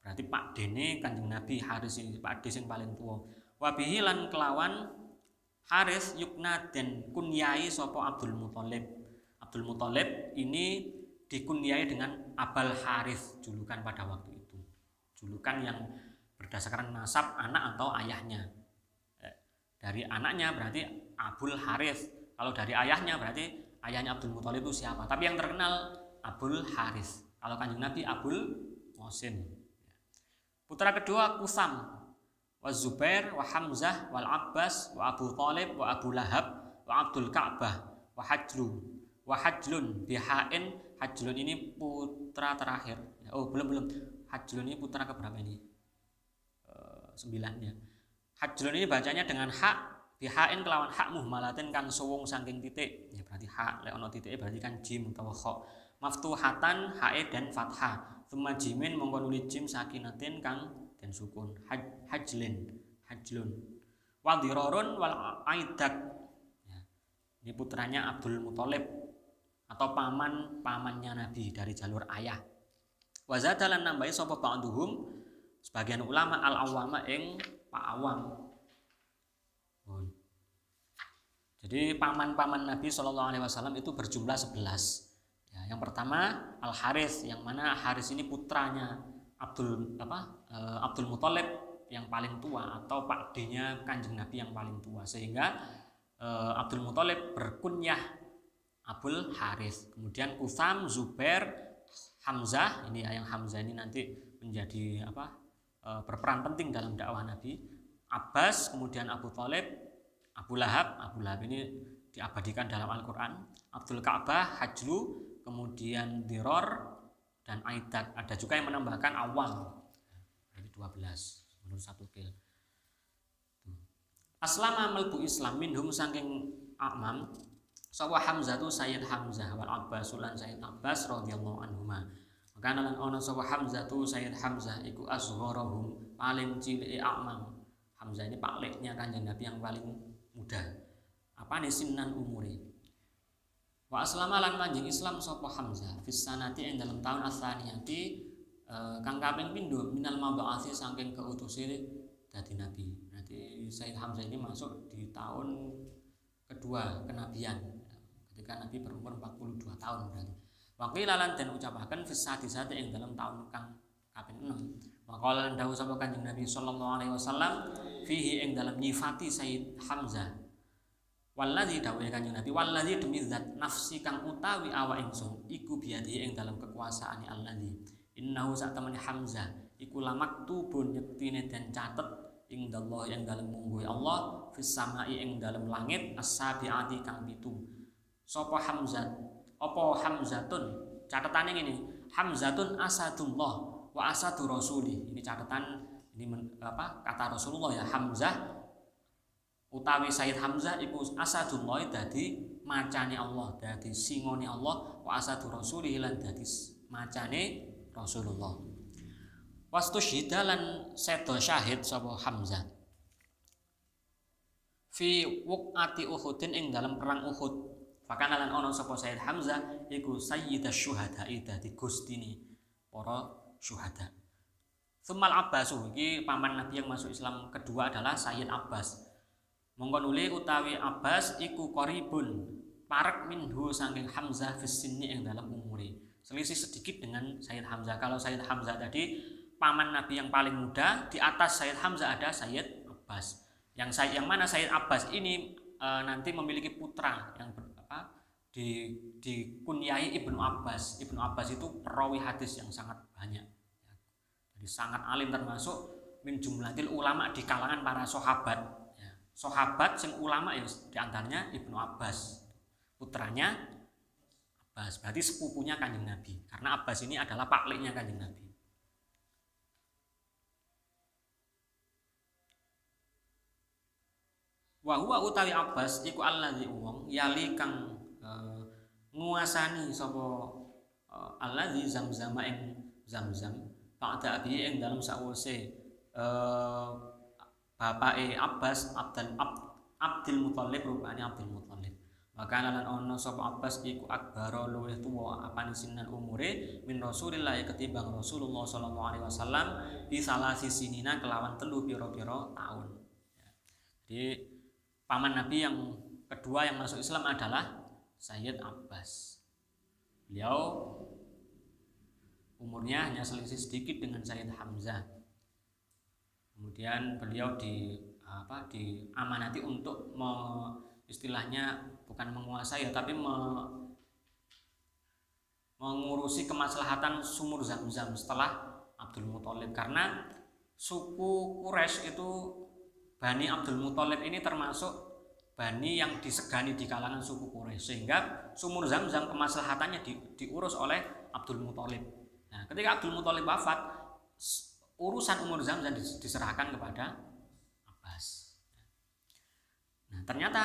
berarti Pak Dene Kanjeng Nabi Haris ini Pak Dene yang paling tua wabihi lan kelawan Haris yukna dan kunyai sopo Abdul Muthalib. Abdul Muthalib ini dikunyai dengan Abal Haris julukan pada waktu itu. Julukan yang berdasarkan nasab anak atau ayahnya. Eh, dari anaknya berarti Abdul Haris. Kalau dari ayahnya berarti ayahnya Abdul Muthalib itu siapa? Tapi yang terkenal Abdul Haris. Kalau kanjeng Nabi Abdul Mosim. Putra kedua Kusam wa Zubair wa Hamzah wal Abbas wa Abu Talib wa Abu Lahab wa Abdul Ka'bah wa Hajlu wa Hajlun bihain. Hajlun ini putra terakhir. Oh belum belum. Hajlun ini putra keberapa ini? E, sembilan ya. Hajlun ini bacanya dengan hak bihain kelawan hak muhmalatin kan suwung saking titik. Ya berarti hak leono titik berarti kan jim atau kha maftuhatan hae dan fathah. Thumma jimin mongko jim sakinatin kang dan sukun. Haj, hajlin hajlun. Wadirorun wal aidak. Ya. ini putranya Abdul Muthalib atau paman pamannya Nabi dari jalur ayah. Wazadalan nambahi sapa ba'duhum? Sebagian ulama al awama ing pak awam. Jadi paman-paman Nabi Shallallahu Alaihi Wasallam itu berjumlah 11 ya, yang pertama Al Haris yang mana Haris ini putranya Abdul apa uh, Abdul Muthalib yang paling tua atau Pak D-nya Kanjeng Nabi yang paling tua sehingga uh, Abdul Muthalib berkunyah Abul Harith. Kemudian Utham, Zubair, Hamzah, ini ya yang Hamzah ini nanti menjadi apa? E, berperan penting dalam dakwah Nabi. Abbas, kemudian Abu Talib, Abu Lahab, Abu Lahab ini diabadikan dalam Al-Qur'an. Abdul Ka'bah, Hajlu, kemudian Diror dan Aidak. Ada juga yang menambahkan awam. Berarti 12 menurut satu kil. Aslama melbu Islam minhum saking Amam Sawa Hamzah tu Sayyid Hamzah wal Abbas Sayyid Abbas radhiyallahu anhuma. Maka lan ana sawa Hamzah tu Sayyid Hamzah iku asgharahum paling cilik Amam. Hamzah ini paliknya kanjeng Nabi yang paling muda. Apa nih sinan umuri? Wa aslama lan manjing Islam sapa Hamzah fis sanati ing dalam tahun asaniyati eh, kang kaping pindho minal mab'atsi saking keutusi dadi nabi. Berarti Sayyid Hamzah ini masuk di tahun kedua kenabian. Ketika Nabi berumur 42 tahun berarti. Wakil lalan dan ucapakan fisati sate yang dalam tahun kang kaping 6 Maka lan dawuh sapa Kanjeng Nabi sallallahu alaihi wasallam fihi ing dalam nyifati Sayyid Hamzah Walladzi dawuh Kanjeng Nabi walladzi demi zat nafsi kang utawi awa ingsun iku biadi ing dalam kekuasaane alladzi innahu sak temen Hamzah iku lamak tubun nyektine dan catet ing dallah yang dalam mungguh Allah fis samai ing dalam langit as-sabiati kang pitu. Sapa Hamzah apa Hamzatun? Catatane ini Hamzatun asadullah wa asadu rasuli. Ini catatan ini men, apa kata Rasulullah ya Hamzah utawi Sayyid Hamzah iku asadullah dadi macane Allah dadi singone Allah wa asadu rasuli lan dadi macane Rasulullah Wastu lan sedo syahid sapa Hamzah. Fi wuqati Uhudin ing dalam perang Uhud. Fakana lan ono sapa Sayyid Hamzah iku sayyidash syuhada dadi gustine para syuhada. Sumal Abbas iki paman Nabi yang masuk Islam kedua adalah Sayyid Abbas. Mongko nuli utawi Abbas iku qaribun parek minhu saking Hamzah fis sinni ing dalam umure. Selisih sedikit dengan Sayyid Hamzah. Kalau Sayyid Hamzah tadi paman Nabi yang paling muda, di atas Sayyid Hamzah ada Sayyid Abbas. Yang saya yang mana Sayyid Abbas ini e, nanti memiliki putra yang apa, di dikunyai Ibnu Abbas. Ibnu Abbas itu perawi hadis yang sangat banyak. Jadi sangat alim termasuk min jumlatil ulama di kalangan para sahabat. Sahabat sing ulama ya di antaranya Ibnu Abbas. Putranya Abbas, berarti sepupunya kanjeng Nabi. Karena Abbas ini adalah pakliknya kanjeng Nabi. wa huwa utawi Abbas iku alladzi wong yali kang uh, nguasani sapa uh, alladzi zamzam ing zamzam ba'da abi ing dalam sawise uh, bapake Abbas Abdul Ab, Abdul Muthalib rupane Abdul Muthalib maka lan ono sapa Abbas iku akbaro luwih tuwa apane sinan umure min Rasulillah ketimbang Rasulullah sallallahu alaihi wasallam di salah sisinina kelawan telu pira-pira tahun. Jadi paman Nabi yang kedua yang masuk Islam adalah Sayyid Abbas. Beliau umurnya hanya selisih sedikit dengan Sayyid Hamzah. Kemudian beliau di apa diamanati untuk me, istilahnya bukan menguasai ya tapi me, mengurusi kemaslahatan sumur Zam-Zam setelah Abdul Muthalib karena suku Quraisy itu Bani Abdul Muthalib ini termasuk bani yang disegani di kalangan suku Quraisy sehingga sumur Zam-Zam kemaslahatannya di, diurus oleh Abdul Muthalib. Nah, ketika Abdul Muthalib wafat, urusan umur Zam-Zam diserahkan kepada Abbas. Nah, ternyata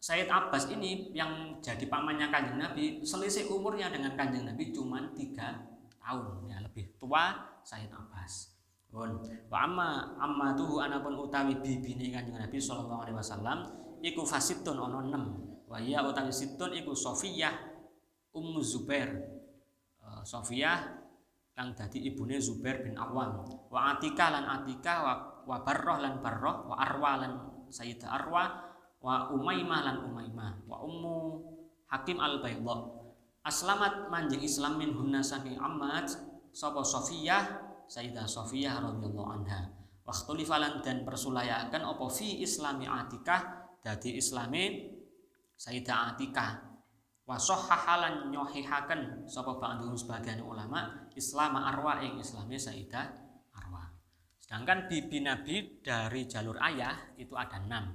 Sayyid Abbas ini yang jadi pamannya Kanjeng Nabi, selisih umurnya dengan Kanjeng Nabi cuma tiga tahun, ya lebih tua Sayyid Abbas. Pun wa amma amma tuhu anapun utawi bibine Kanjeng Nabi sallallahu alaihi wasallam iku fasitun ana 6. Wa ya utawi situn iku Sofiyah Ummu Zubair. Uh, Sofiyah kang dadi ibune Zubair bin Awam. Wa Atika lan Atika wa, wa Barroh lan Barroh wa Arwa lan Sayyidah Arwa wa Umaymah lan Umaymah wa Ummu Hakim al-Baydha. Aslamat manjing Islam min hunna saking Ahmad sapa Sofiyah Sayyidah Sofiyah radhiyallahu anha. Waktu falan dan persulayakan opo fi islami atikah dadi islami Sayyidah Atikah. Wasohahalan nyohihaken sapa ba'dhum sebagian ulama Islam arwah ing islame Sayyidah Arwah. Sedangkan bibi Nabi dari jalur ayah itu ada enam.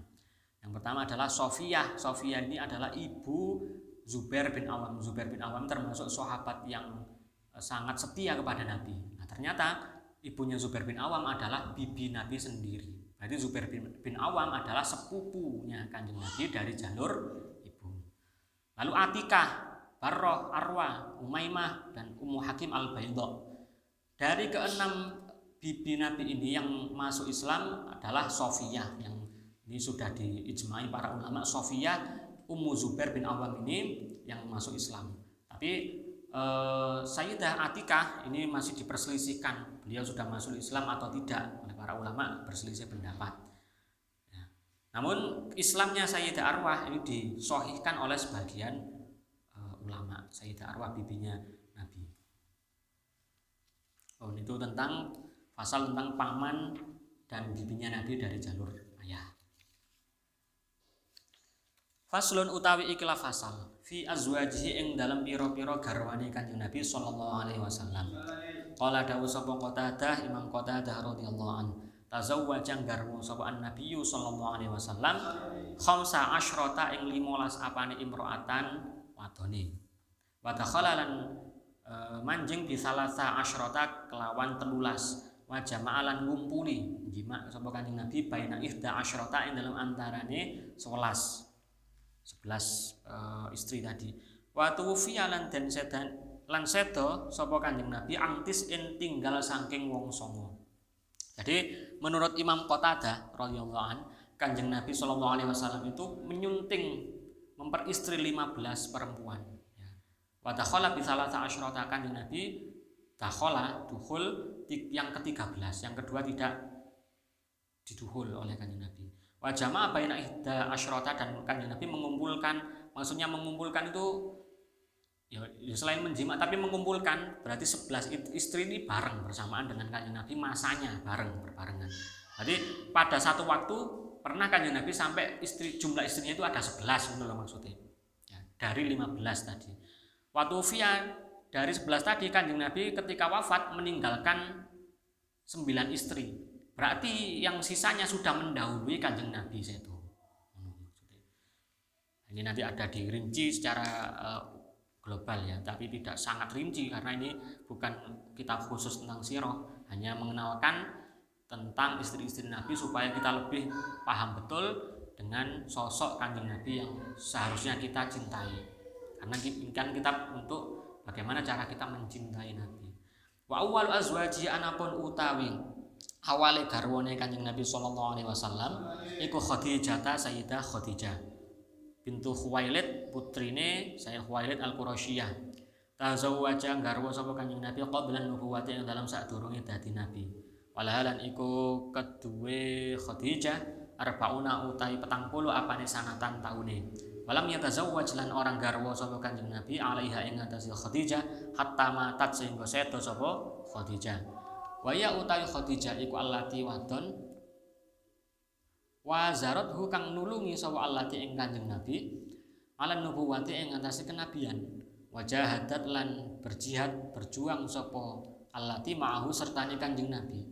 Yang pertama adalah Sofiyah. Sofiyah ini adalah ibu Zubair bin Awam. Zubair bin Awam termasuk sahabat yang eh, sangat setia kepada Nabi. Nah, ternyata ibunya Zubair bin Awam adalah bibi Nabi sendiri. Berarti Zubair bin, bin Awam adalah sepupunya kanjeng Nabi dari jalur Lalu Atikah, Barroh, Arwah, Umaymah, dan Ummu Hakim al-Baidha. Dari keenam bibi Nabi ini yang masuk Islam adalah Sofiyah yang ini sudah diijmai para ulama Sofiyah Ummu Zubair bin Awam ini yang masuk Islam. Tapi eh, Sayyidah Atikah ini masih diperselisihkan beliau sudah masuk Islam atau tidak oleh para ulama berselisih pendapat. Namun Islamnya Sayyidah Arwah ini disohihkan oleh sebagian uh, ulama Sayyidah Arwah bibinya Nabi. Oh itu tentang pasal tentang paman dan bibinya Nabi dari jalur ayah. Faslun utawi ikilah fasal fi azwajihi ing dalam piro-piro garwani kanjeng Nabi sallallahu alaihi wasallam. Qala dawu sapa Qatadah Imam Qatadah radhiyallahu anhu tazawwaja garwa sapa an-nabiyyu sallallahu alaihi wasallam khamsa asyrata ing 15 apane imro'atan wadone. Wa dakhalalan e, manjing bi salasa asyrata kelawan telulas. Wa jama'alan ngumpuli. Jima sapa kanjeng Nabi baina ihda asyrata ing dalam antarane 11 11 e, istri tadi. Wa tuwfiya dan sedan lan sedo sapa kanjeng Nabi angtis in tinggal saking wong songo jadi menurut Imam Qatada radhiyallahu an, Kanjeng Nabi Shallallahu alaihi wasallam itu menyunting memperistri 15 perempuan. Ya. Wa dakhala bi Kanjeng Nabi dakhala duhul yang ke-13, yang kedua tidak diduhul oleh Kanjeng Nabi. Wa jama'a baina ihda dan Kanjeng Nabi mengumpulkan maksudnya mengumpulkan itu Ya, ya, selain menjima tapi mengumpulkan berarti 11 istri ini bareng bersamaan dengan kanjeng Nabi masanya bareng berbarengan. Jadi pada satu waktu pernah kanjeng Nabi sampai istri jumlah istrinya itu ada 11 menurut maksudnya. Ya, dari 15 tadi. Waktu via dari 11 tadi kanjeng Nabi ketika wafat meninggalkan 9 istri. Berarti yang sisanya sudah mendahului kanjeng Nabi itu. Ini nanti ada dirinci secara uh, global ya tapi tidak sangat rinci karena ini bukan kitab khusus tentang siroh hanya mengenalkan tentang istri-istri Nabi supaya kita lebih paham betul dengan sosok kanjeng Nabi yang seharusnya kita cintai. Karena ini kan kitab untuk bagaimana cara kita mencintai Nabi. Wa awal azwaji anapun utawi awale garwane kanjeng Nabi sallallahu alaihi wasallam iku Khadijah Sayyidah Khadijah bintu Khuwailid putrine saya Khuwailid al-Quraisyah tazawwaja garwa sapa Kanjeng Nabi qabla nubuwati yang dalam saat durunge dadi nabi. Walahalan iku kedue Khadijah arbauna utai petang puluh apane sanatan taune. Walam yatazawwaj lan orang garwa sapa Kanjeng Nabi alaiha ing atase Khadijah hatta matat sehingga sedo sapa Khadijah. Wa ya utai Khadijah iku allati wadon wa hu kang nulungi sapa Allah ing Kanjeng Nabi ala nubuwati ing atase kenabian. Wajahadat lan berjihad berjuang sapa allati ma'ahu sertane Kanjeng Nabi.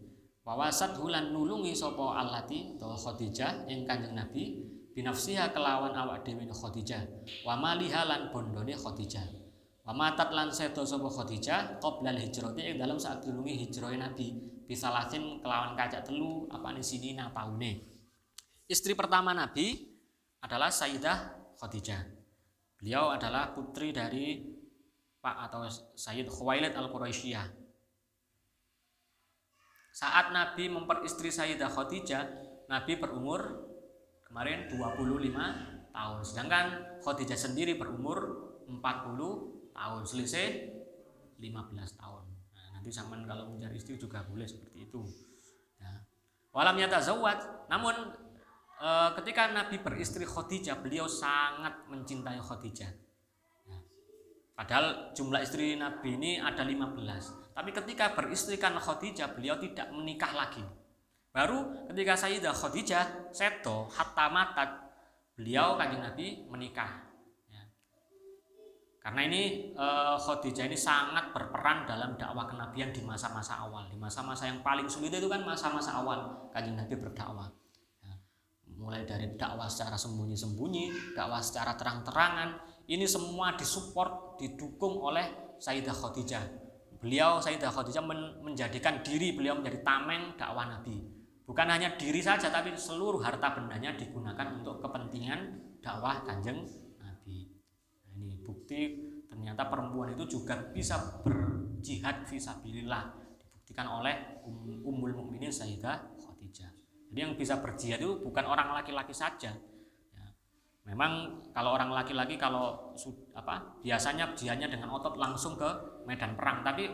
Wawasat hulan nulungi sapa allati to Khadijah ing Kanjeng Nabi binafsiha kelawan awak dhewe Khadijah. Wa maliha lan bondone Khadijah. Wa matat lan sedo sapa Khadijah qabla hijrati ing dalam saat hijrahe Nabi. Bisalasin kelawan kacak telu apane sinina taune Istri pertama Nabi adalah Sayyidah Khadijah. Beliau adalah putri dari Pak atau Sayyid Khuwailid Al-Quraisyah. Saat Nabi memperistri Sayyidah Khadijah, Nabi berumur kemarin 25 tahun. Sedangkan Khadijah sendiri berumur 40 tahun. Selisih 15 tahun. Nah, nanti zaman kalau mencari istri juga boleh seperti itu. Ya. Yatazawwad, namun e, ketika Nabi beristri Khadijah, beliau sangat mencintai Khadijah. Ya. Padahal jumlah istri Nabi ini ada 15. Tapi ketika beristrikan Khadijah, beliau tidak menikah lagi. Baru ketika Sayyidah Khadijah seto hatta matat, beliau kanjeng Nabi menikah. Ya. Karena ini uh, Khadijah ini sangat berperan dalam dakwah kenabian di masa-masa awal. Di masa-masa yang paling sulit itu kan masa-masa awal kanjeng Nabi berdakwah. Mulai dari dakwah secara sembunyi-sembunyi, dakwah secara terang-terangan, ini semua disupport, didukung oleh Sayyidah Khadijah. Beliau Sayyidah Khadijah men menjadikan diri beliau menjadi tameng dakwah Nabi. Bukan hanya diri saja tapi seluruh harta bendanya digunakan untuk kepentingan dakwah kanjeng bukti ternyata perempuan itu juga bisa berjihad visabilillah dibuktikan oleh um, Ummul Mukminin Sayyidah. Jadi yang bisa berjihad itu bukan orang laki-laki saja. Ya. Memang kalau orang laki-laki kalau apa biasanya jihadnya dengan otot langsung ke medan perang, tapi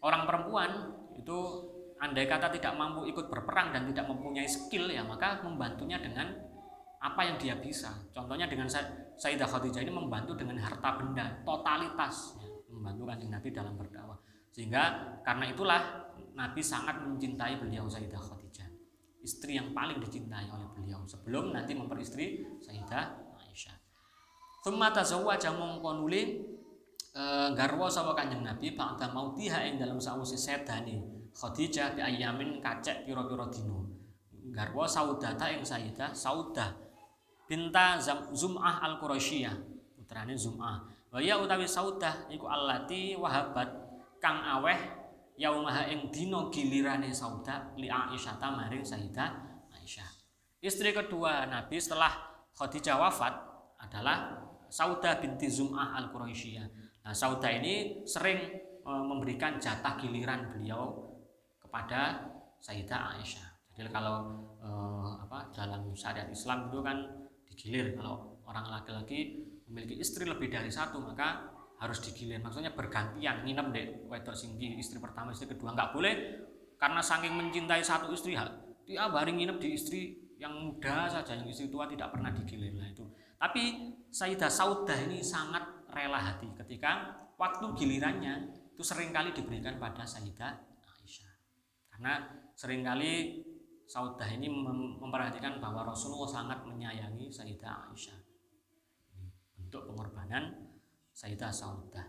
orang perempuan itu andai kata tidak mampu ikut berperang dan tidak mempunyai skill ya maka membantunya dengan apa yang dia bisa. Contohnya dengan Sayyidah Khadijah ini membantu dengan harta benda, totalitas ya, membantu kanjeng Nabi dalam berdakwah. Sehingga karena itulah Nabi sangat mencintai beliau Sayyidah Khadijah. Istri yang paling dicintai oleh beliau sebelum nanti memperistri Sayyidah Aisyah. Thumma tazawwaja mongko nuli e, garwa sapa kanjeng Nabi ba'da mautiha ing dalam sawise sedane Khadijah bi ayamin kacek pira-pira dina. Garwa saudata ing Sayyidah Saudah binta Zum'ah al-Quraisyiyah putrane Zum'ah wa ya utawi Saudah iku allati wahabat kang aweh yaumaha ing dina gilirane Saudah li Aisyah maring Sayyidah Aisyah. Istri kedua Nabi setelah Khadijah wafat adalah Saudah binti Zum'ah al-Quraisyiyah nah Saudah ini sering e, memberikan jatah giliran beliau kepada Sayyidah Aisyah. Jadi kalau e, apa dalam syariat Islam itu kan digilir. Kalau orang laki-laki memiliki istri lebih dari satu maka harus digilir maksudnya bergantian nginep deh wedok singgi istri pertama istri kedua. Nggak boleh karena saking mencintai satu istri dia hari nginep di istri yang muda saja yang istri tua tidak pernah digilir lah itu. Tapi Sayyidah Saudah ini sangat rela hati ketika waktu gilirannya itu sering kali diberikan pada Sayyidah Aisyah. Karena sering kali Saudah ini memperhatikan bahwa Rasulullah sangat menyayangi Sayyidah Aisyah. Bentuk pengorbanan Sayyidah Saudah.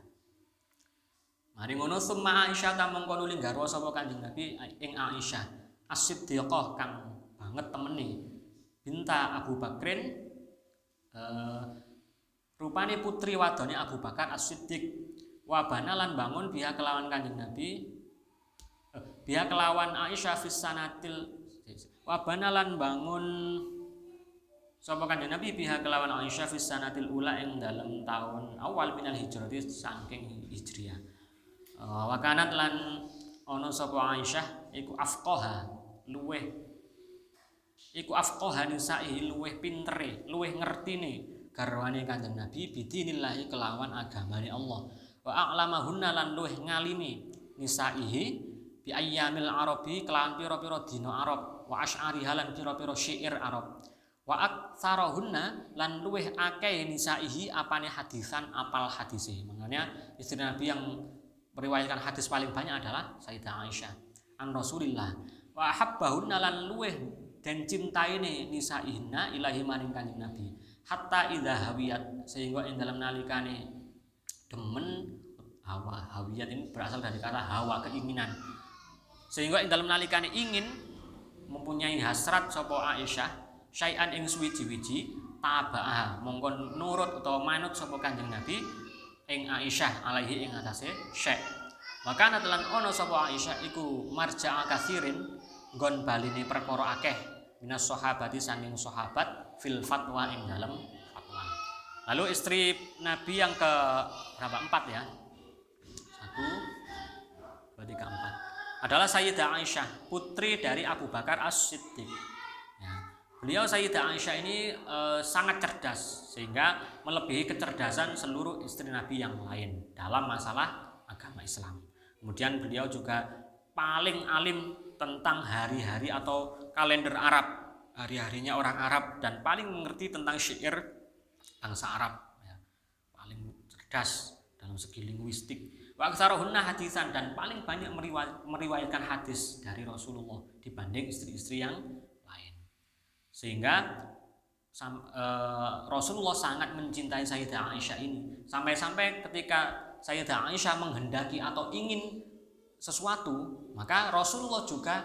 Mari ngono summa Aisyah ta mengko nuli garwa sapa Kanjeng Nabi ing Aisyah. As-Siddiqah kang banget temeni. Binta Abu Bakrin uh, rupane putri wadone Abu Bakar As-Siddiq bangun biha kelawan Kanjeng Nabi uh, biha kelawan Aisyah fis sanatil Wabana bangun sapa kanjeng Nabi pihak kelawan Aisyah fis sanatil ula ing dalam tahun awal minal hijrati saking hijriah. Uh, wakanat lan ono sapa Aisyah iku afqaha luweh. Iku afqaha nisa'i luweh pintere luweh ngertine garwane kanjeng Nabi bidinillahi kelawan agamane Allah. Wa a'lamahunna lan luweh ngalimi nisa'ihi bi ayyamil arabi kelawan pira-pira dina Arab. Wa asy'ari halan pira-pira syair Arab wa aktsarahunna lan luweh akeh nisaihi apane hadisan apal hadise. Makanya istri Nabi yang meriwayatkan hadis paling banyak adalah Sayyidah Aisyah an Rasulillah wa habbahunna lan luweh dan cintaine nisaihinna ilahi maring kanjeng Nabi. Hatta idza hawiyat sehingga ing dalam nalikane demen hawa hawiyat ini berasal dari kata hawa keinginan. Sehingga ing dalam nalikane ingin mempunyai hasrat sapa Aisyah syai'an ing suwiji-wiji tabah mongko nurut utawa manut sapa Kanjeng Nabi ing Aisyah alaihi ing atase syekh maka telan ono sapa Aisyah iku marja'a kathirin nggon baline perkara akeh minas sahabati saking sahabat fil fatwa ing dalam fatwa. Lalu istri Nabi yang ke berapa empat ya? Satu dua tiga empat. Adalah Sayyidah Aisyah, putri dari Abu Bakar As-Siddiq. Beliau Sayyidah Aisyah ini e, sangat cerdas sehingga melebihi kecerdasan seluruh istri Nabi yang lain dalam masalah agama Islam. Kemudian beliau juga paling alim tentang hari-hari atau kalender Arab, hari-harinya orang Arab dan paling mengerti tentang syair bangsa Arab. Ya. Paling cerdas dalam segi linguistik Wa aktsaruhunna hadisan dan paling banyak meriwayatkan hadis dari Rasulullah dibanding istri-istri yang. Sehingga sam, uh, Rasulullah sangat mencintai Sayyidah Aisyah ini. Sampai-sampai ketika Sayyidah Aisyah menghendaki atau ingin sesuatu maka Rasulullah juga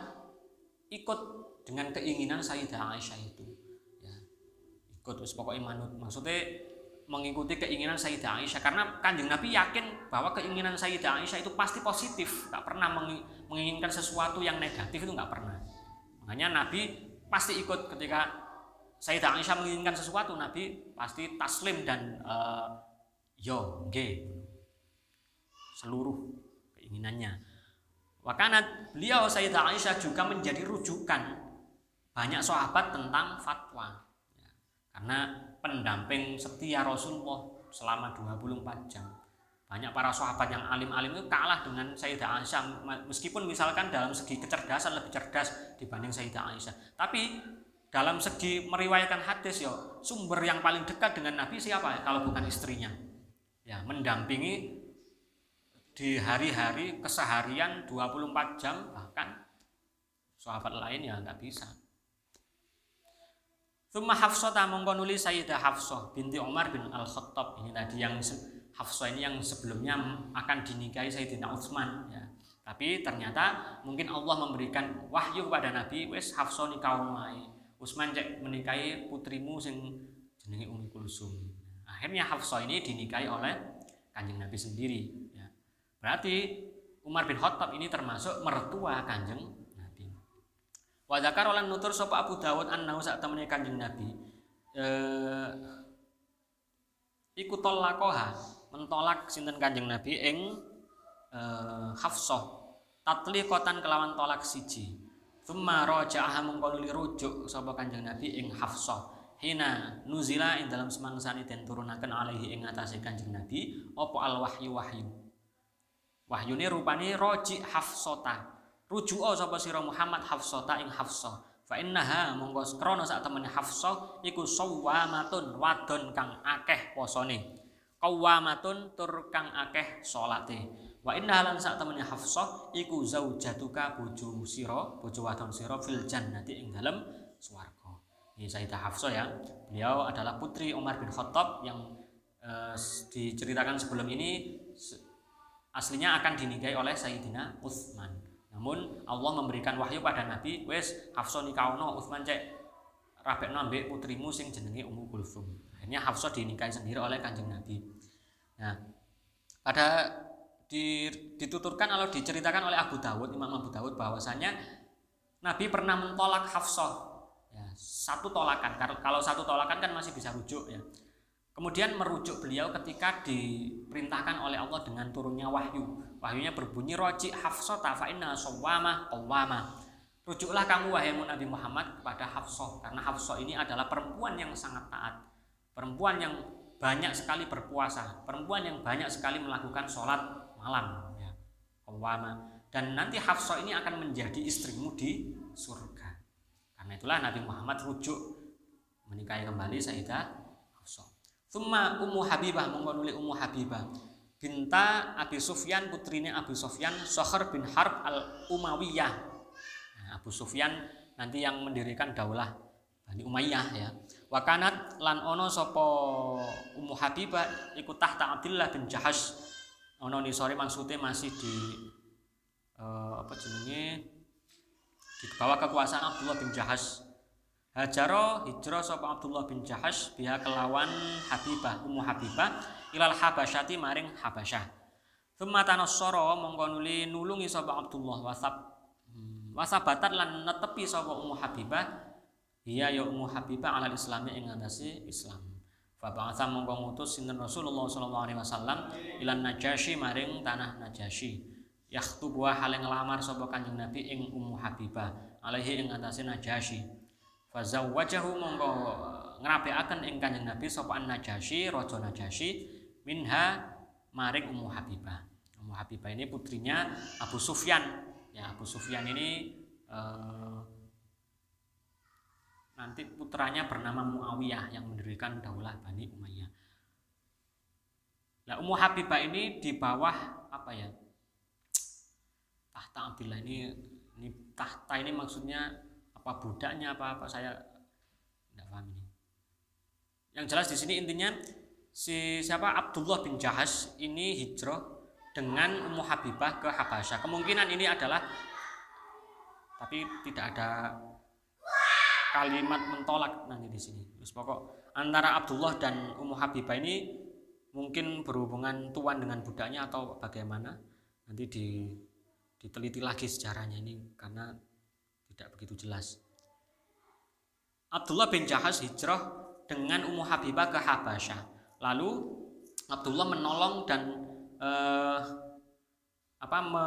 ikut dengan keinginan Sayyidah Aisyah itu. Ya ikut pokoknya manut. Maksudnya mengikuti keinginan Sayyidah Aisyah. Karena kanjeng Nabi yakin bahwa keinginan Sayyidah Aisyah itu pasti positif. Nggak pernah menginginkan sesuatu yang negatif itu nggak pernah. Makanya Nabi pasti ikut ketika Sayyidah Aisyah menginginkan sesuatu Nabi pasti taslim dan uh, yo ge seluruh keinginannya. Wakanat beliau Sayyidah Aisyah juga menjadi rujukan banyak sahabat tentang fatwa. Karena pendamping setia Rasulullah selama 24 jam. Banyak para sahabat yang alim-alim itu kalah dengan Sayyidah Aisyah meskipun misalkan dalam segi kecerdasan lebih cerdas dibanding Sayyidah Aisyah. Tapi dalam segi meriwayatkan hadis ya sumber yang paling dekat dengan Nabi siapa kalau bukan istrinya. Ya, mendampingi di hari-hari keseharian 24 jam bahkan sahabat lain ya nggak bisa. Thumma Hafsah mongko nulis Sayyidah Hafsah binti Umar bin Al-Khattab. Ini tadi yang Hafsah ini yang sebelumnya akan dinikahi Sayyidina Utsman ya. Tapi ternyata mungkin Allah memberikan wahyu kepada Nabi, wes Hafsah nikah wae. Utsman cek menikahi putrimu sing jenenge Ummi Kulsum. Akhirnya Hafsah ini dinikahi oleh Kanjeng Nabi sendiri ya. Berarti Umar bin Khattab ini termasuk mertua Kanjeng Wa zakar lan nutur sapa Abu Dawud annahu sak temene Kanjeng Nabi eh iku tolakoha mentolak sinten Kanjeng Nabi ing eh, Hafsah. Tatliqatan kelawan tolak siji. Thumma raja'aha mengko rujuk sapa Kanjeng Nabi ing Hafsah. Hina nuzila ing dalam semangsani den turunaken alaihi ing atase Kanjeng Nabi apa al wahyu wahyu? Wahyune rupane roji Hafsata. Rujuka sapa sira Muhammad Hafsah ta ing Hafsah. Fa innaha monggo krana sak temene Hafsah iku sawamatun wadon kang akeh posone qawamatun tur kang akeh salate wa innaha lan sak temene Hafsah iku zaujatuka bojo sira bojo wadon sira fil jannati ing dalem swarga. Ini Sayyidah Hafsah ya. Beliau adalah putri Umar bin Khattab yang eh, diceritakan sebelum ini aslinya akan dinikahi oleh Sayyidina Utsman. Namun Allah memberikan wahyu pada Nabi, wes Hafsah nikahno Utsman cek rabekno ambek putrimu sing jenenge Ummu Kulsum. Akhirnya Hafsah dinikahi sendiri oleh Kanjeng Nabi. Nah, pada dituturkan atau diceritakan oleh Abu Dawud, Imam Abu Dawud bahwasanya Nabi pernah mentolak Hafsah. Ya, satu tolakan. Kalau satu tolakan kan masih bisa rujuk ya. Kemudian merujuk beliau ketika diperintahkan oleh Allah dengan turunnya wahyu. Wahyunya berbunyi roji hafsata fa inna sawwama qawwama. Rujuklah kamu wahai Nabi Muhammad kepada Hafsah karena Hafsah ini adalah perempuan yang sangat taat. Perempuan yang banyak sekali berpuasa, perempuan yang banyak sekali melakukan sholat malam ya. Dan nanti Hafsah ini akan menjadi istrimu di surga. Karena itulah Nabi Muhammad rujuk menikahi kembali Sayyidah Thumma Ummu Habibah mongko nuli Ummu Habibah binta Abi Sufyan putrine Abu Sufyan Sohar bin Harb al Umayyah. Nah, Abu Sufyan nanti yang mendirikan daulah Bani Umayyah ya. Wakanat lan ono sopo Ummu Habibah ikut tahta Abdullah bin Jahash. Ono ni sore maksudnya masih di uh, apa jenenge di bawah kekuasaan Abdullah bin Jahash Hajaro hijrah sapa Abdullah bin Jahash biha kelawan Habibah Ummu Habibah ilal Habasyati maring Habasyah. Thumma tanassara mongko nuli nulungi sapa Abdullah wasab hmm, wasabatat lan netepi sapa Ummu Habibah iya ya Ummu Habibah alal islami ing ngatasi Islam. Fa ba'atha mongko ngutus Rasulullah sallallahu alaihi wasallam ilan Najasyi maring tanah Najasyi. Yakhtubu hale nglamar sapa Kanjeng Nabi ing Ummu Habibah alaihi ing ngatasi Najasyi fazawwajahu monggo ngrapekaken ing Kanjeng Nabi sapa Najasyi raja Najasyi minha maring Ummu Habibah. Ummu Habibah ini putrinya Abu Sufyan. Ya, Abu Sufyan ini eh, nanti putranya bernama Muawiyah yang mendirikan daulah Bani Umayyah. Nah, Ummu Habibah ini di bawah apa ya? Tahta Abdullah ini ini tahta ini maksudnya apa budaknya apa apa saya tidak paham ini Yang jelas di sini intinya si siapa Abdullah bin Jahas ini hijrah dengan Ummu Habibah ke Habasyah. Kemungkinan ini adalah tapi tidak ada kalimat mentolak nanti di sini. Terus pokok antara Abdullah dan Ummu Habibah ini mungkin berhubungan tuan dengan budaknya atau bagaimana nanti di, diteliti lagi sejarahnya ini karena tidak begitu jelas. Abdullah bin Jahas hijrah dengan Ummu Habibah ke Habasyah. Lalu Abdullah menolong dan eh, apa me,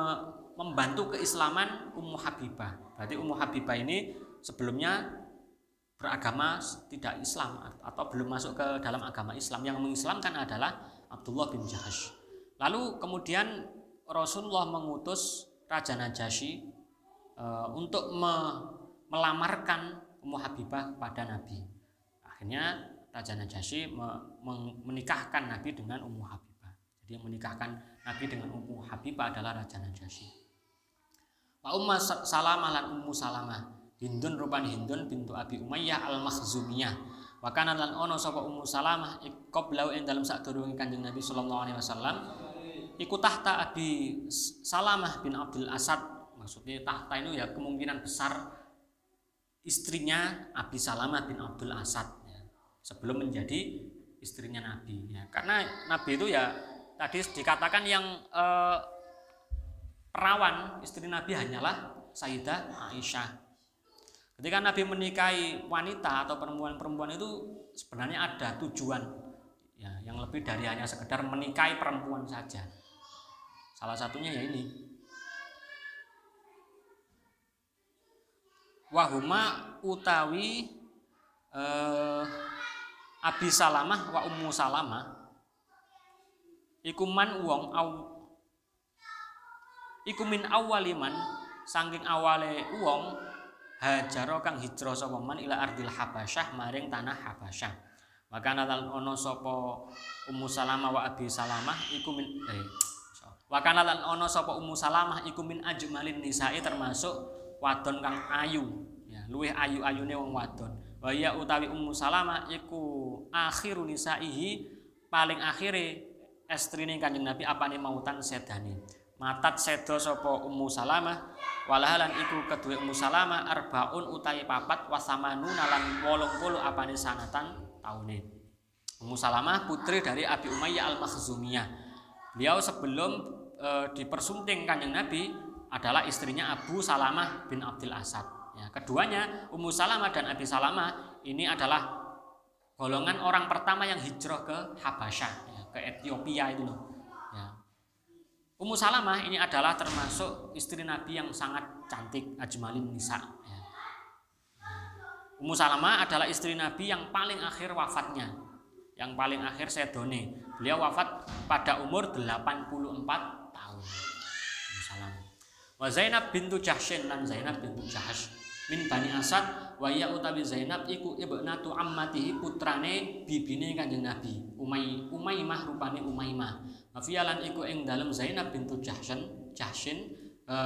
membantu keislaman Ummu Habibah. Berarti Ummu Habibah ini sebelumnya beragama tidak Islam atau belum masuk ke dalam agama Islam yang mengislamkan adalah Abdullah bin Jahash. Lalu kemudian Rasulullah mengutus Raja Najasyi e, untuk me, melamarkan Ummu Habibah pada Nabi. Akhirnya Raja Najasyi me, me, menikahkan Nabi dengan Ummu Habibah. Jadi yang menikahkan Nabi dengan Ummu Habibah adalah Raja Najasyi. Wa Ummu Salamah lan Ummu Salamah Hindun rupani Hindun bintu Abi Umayyah al-Makhzumiyah. Wa kana lan ono sapa Ummu Salamah qablau ing dalem sadurunge Kanjeng Nabi sallallahu alaihi wasallam iku tahta Abi Salamah bin Abdul Asad. Maksudnya tahta itu ya kemungkinan besar istrinya Abi Salamah bin Abdul Asad ya, sebelum menjadi istrinya Nabi ya. Karena Nabi itu ya tadi dikatakan yang eh, perawan istri Nabi hanyalah Sayyidah Aisyah Ketika Nabi menikahi wanita atau perempuan-perempuan itu sebenarnya ada tujuan ya, yang lebih dari hanya sekedar menikahi perempuan saja. Salah satunya ya ini. Wahuma utawi eh, Abi Salamah wa Ummu Salamah ikuman uang au ikumin awaliman saking awale uang hajaro kang hijrah sapa man ila ardil habasyah maring tanah habasyah. Maka lan ono sapa Ummu Salamah wa Abi Salamah iku min eh Wakana lan ono sapa Ummu Salamah iku min ajmalin nisae termasuk wadon kang ayu. Ya luwih ayu-ayune wong wadon. Wa ya utawi Ummu Salamah iku akhiru nisaihi paling akhire estrine Kanjeng Nabi apane mautan sedane matat sedo sapa Ummu Salamah. Walahalan iku kedua Ummu Salamah arbaun utai papat wasamanu nalan wolong puluh apane sanatan taune. Ummu Salamah putri dari Abi Umayyah al-Makhzumiyah. Beliau sebelum e, dipersunting kanjeng Nabi adalah istrinya Abu Salamah bin Abdul Asad. Ya, keduanya Ummu Salamah dan Abi Salamah ini adalah golongan orang pertama yang hijrah ke Habasyah ya, ke Ethiopia itu loh Ummu Salamah ini adalah termasuk istri Nabi yang sangat cantik ajmalin nisa. Ummu Salamah adalah istri Nabi yang paling akhir wafatnya, yang paling akhir sedone. Beliau wafat pada umur 84 tahun. Ummu Salamah. Wa Zainab bintu Jahsyin dan Zainab bintu Jahsh min Bani Asad wa ya utawi Zainab iku ibnatu ammatihi putrane bibine Kanjeng Nabi Umay Umaymah rupane Umaymah Afialan iku ing dalam Zainab bintu Jahsyin Jahsyin e,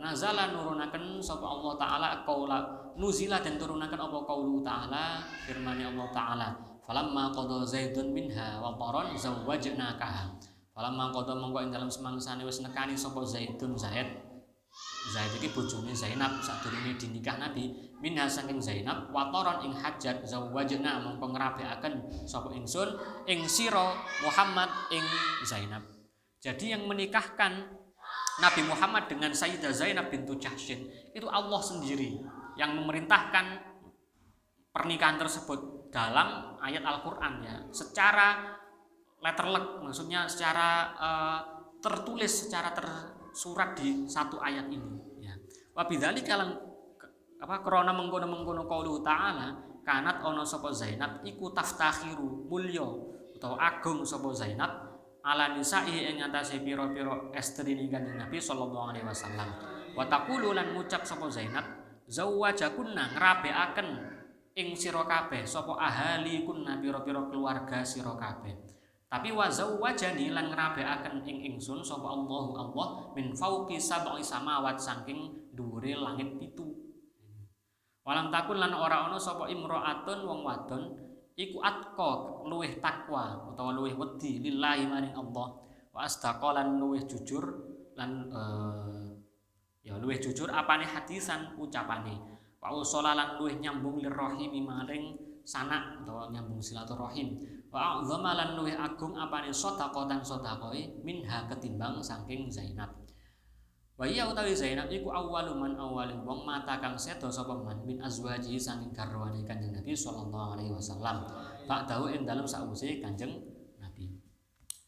nazala nurunaken sapa Allah taala qaula nuzila dan turunaken apa qaulu taala firman Allah taala. Falamma qada zaidun minha wa taran zawwajnakaha falamma qada mongko ing dalam semangsane wis nekani sapa zaidun zaid. Zaid iki bojone Zainab sadurunge dinikah Nabi minha saking Zainab watoron ing hajat zawajna mongko ngrabekaken sapa ingsun ing sira Muhammad ing Zainab. Jadi yang menikahkan Nabi Muhammad dengan Sayyidah Zainab bintu Jahsyin itu Allah sendiri yang memerintahkan pernikahan tersebut dalam ayat Al-Qur'an ya. Secara letterlek maksudnya secara uh, tertulis secara tersurat di satu ayat ini ya wabidali kalang apa krona mengkono mengkono qaulu ta'ala kanat ono sapa Zainab iku taftakhiru mulya. Utawa agung sapa Zainab ala nisa'i ing atase pira-pira estri kanjeng Nabi sallallahu alaihi wasallam. Wa taqulu lan ngucap sapa Zainab zawwajakunna ngrabekaken ing sira kabeh sapa ahali kunna pira-pira keluarga sira kabeh. Tapi wazau wajani lan ngrabekaken ing ingsun sapa Allah Allah min fauqi sab'i samawat saking dhuwure langit pitu. Walam takun lan ora ana sapa imraatun wong wadon iku atqa luweh takwa utawa luweh wedi lillahi maring Allah. Wa asdaqa lan luweh jujur lan uh, ya luweh jujur apane hadisan ucapane. Wa usala lan luweh nyambung lirrahimi maring sanak utawa nyambung silaturahim. Wa a'zama lan luweh agung apane sedekah dan sedekah minha ketimbang saking Zainab Wa iya utawi Zainab iku awwalu man awwalin wong mata kang sedo sapa man min azwaji saking garwane Kanjeng Nabi sallallahu alaihi wasallam. tahu ing dalem sakwise Kanjeng Nabi.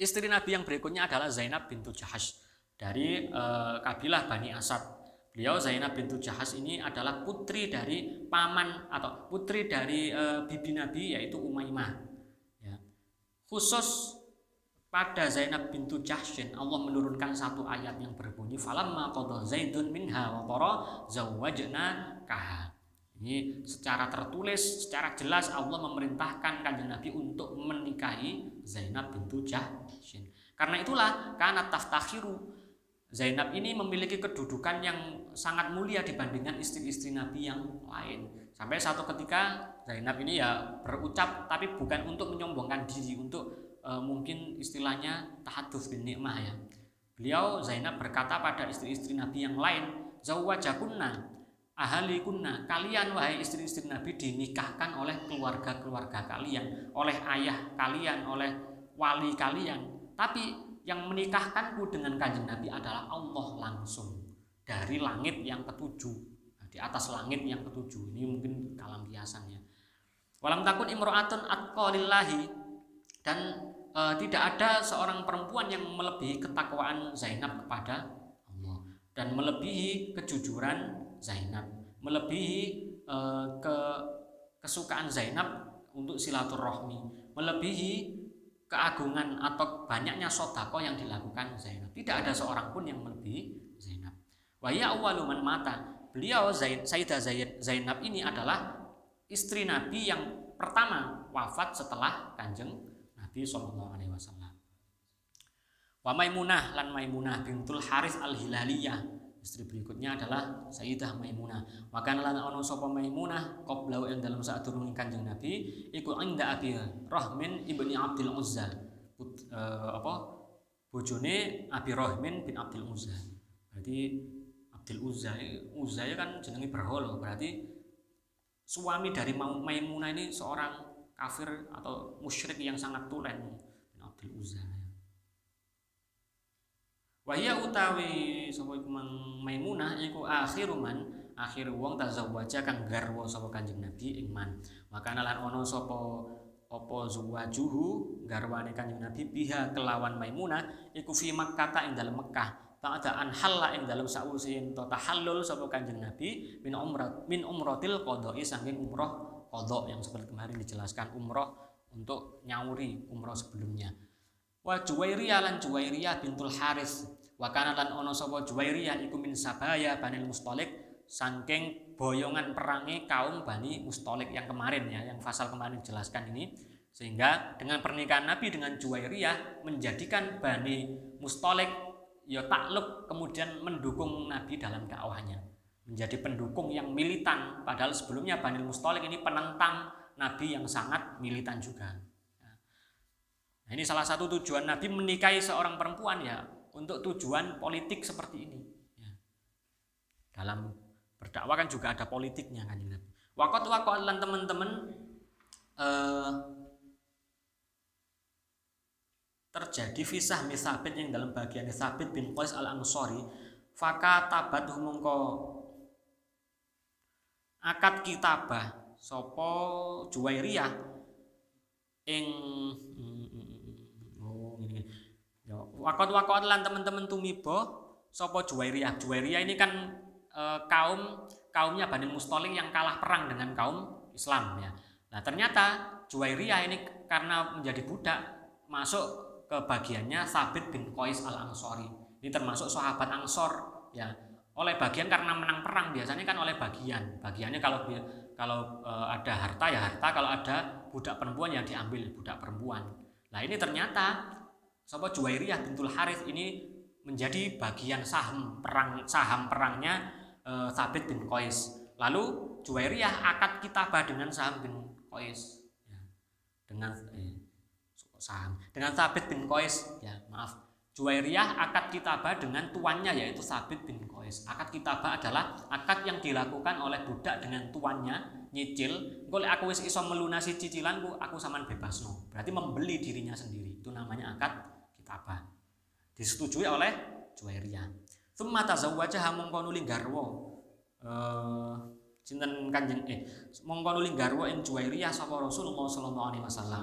Istri Nabi yang berikutnya adalah Zainab bintu Jahash dari uh, kabilah Bani Asad. Beliau Zainab bintu Jahas ini adalah putri dari paman atau putri dari uh, bibi Nabi yaitu Umaymah. Ya. Khusus pada Zainab bintu Jahsyin Allah menurunkan satu ayat yang berbunyi falamma qada Zaidun minha wa tara zawwajna kaha. Ini secara tertulis, secara jelas Allah memerintahkan kanjeng Nabi untuk menikahi Zainab bintu Jahsyin. Karena itulah karena taftakhiru Zainab ini memiliki kedudukan yang sangat mulia dibandingkan istri-istri Nabi yang lain. Sampai satu ketika Zainab ini ya berucap tapi bukan untuk menyombongkan diri, untuk e, mungkin istilahnya tahadus bin nikmah ya. Beliau Zainab berkata pada istri-istri Nabi yang lain, zawajakunna ahalikunna, kalian wahai istri-istri Nabi dinikahkan oleh keluarga-keluarga kalian, oleh ayah kalian, oleh wali kalian. Tapi yang menikahkanku dengan kanjeng Nabi adalah Allah langsung dari langit yang ketujuh. Di atas langit yang ketujuh. Ini mungkin kalam kiasannya walam takun imro'atun atqalillahi. Dan e, tidak ada seorang perempuan yang melebihi ketakwaan Zainab kepada Allah dan melebihi kejujuran Zainab, melebihi e, ke kesukaan Zainab untuk silaturahmi, melebihi keagungan atau banyaknya sodako yang dilakukan Zainab. Tidak ada seorang pun yang melebihi Zainab. Wahya awaluman mata. Beliau Zaid, Sayyidah Zainab ini adalah istri Nabi yang pertama wafat setelah kanjeng Nabi Shallallahu Alaihi Wasallam. Wa Maimunah lan Maimunah bintul Haris al Hilaliyah istri berikutnya adalah Sayyidah Maimunah. Maka lan ono sapa Maimunah qablau yang dalam saat turun Kanjeng Nabi iku inda Abi Rahmin ibni Abdul Uzza. Put, uh, apa bojone Abi Rahmin bin Abdul Uzza. Berarti Abdul Uzza Uzza ya kan jenenge berhala berarti suami dari Maimunah ini seorang kafir atau musyrik yang sangat tulen Abdul Uzza Wahya utawi sapa iku Maimunah iku akhiruman akhir wong tazawwaja kang garwa sapa Kanjeng Nabi ing man. Maka lan ana sapa apa zuwajuhu garwane Kanjeng Nabi biha kelawan Maimunah iku fi Makkah ing dalem Mekah. Ta'ada an halla ing dalem sausi ento tahallul sapa Kanjeng Nabi min umrat min umratil qada'i saking umrah kodok yang seperti kemarin dijelaskan umroh untuk nyauri umroh sebelumnya. Wa Juwairiyah lan Juwairiyah bintul Haris. Wa kana lan ono sapa Juwairiyah iku min Sabaya Bani Mustalik saking boyongan perangi kaum Bani Mustalik yang kemarin ya yang fasal kemarin dijelaskan ini. Sehingga dengan pernikahan Nabi dengan Juwairiyah menjadikan Bani Mustalik ya takluk kemudian mendukung Nabi dalam dakwahnya menjadi pendukung yang militan padahal sebelumnya Bani Mustalik ini penentang Nabi yang sangat militan juga. Nah, ini salah satu tujuan Nabi menikahi seorang perempuan ya untuk tujuan politik seperti ini. Ya. Dalam berdakwah kan juga ada politiknya kan Nabi. Wakot wakot teman-teman eh, terjadi fisah misabit yang dalam bagian Sabit bin Qais al Ansori faka tabat humungko akad kitabah sopo Juwairiyah ing oh ya wakot-wakot lan teman-teman tumibo sopo Juwairiyah. Juwairiyah ini kan e, kaum kaumnya Bani Mustalik yang kalah perang dengan kaum Islam ya. Nah ternyata Juwairiyah ini karena menjadi budak masuk ke bagiannya Sabit bin Qais al Ansori ini termasuk sahabat Ansor ya oleh bagian karena menang perang biasanya kan oleh bagian. Bagiannya kalau kalau e, ada harta ya harta. Kalau ada budak perempuan ya diambil budak perempuan. Nah ini ternyata sopo Juwairiyah bintul Harith ini menjadi bagian saham perang saham perangnya Sabit bin Qais. Lalu Juwairiyah akad kitabah dengan saham bin Qais. Ya. dengan eh, saham. Dengan Sabit bin Qais ya maaf. Juwairiyah akad kitabah dengan tuannya yaitu Sabit bin Qais. Akad kitabah adalah akad yang dilakukan oleh budak dengan tuannya nyicil. Kalau aku wis iso melunasi cicilanku, aku saman bebas no. Berarti membeli dirinya sendiri. Itu namanya akad kitabah. Disetujui oleh Juwairiyah. Tsumma tazawwaja mongko nuli garwa. Eh Kanjeng eh mongko nuli garwa ing Juwairiyah sapa Rasulullah sallallahu alaihi wasallam.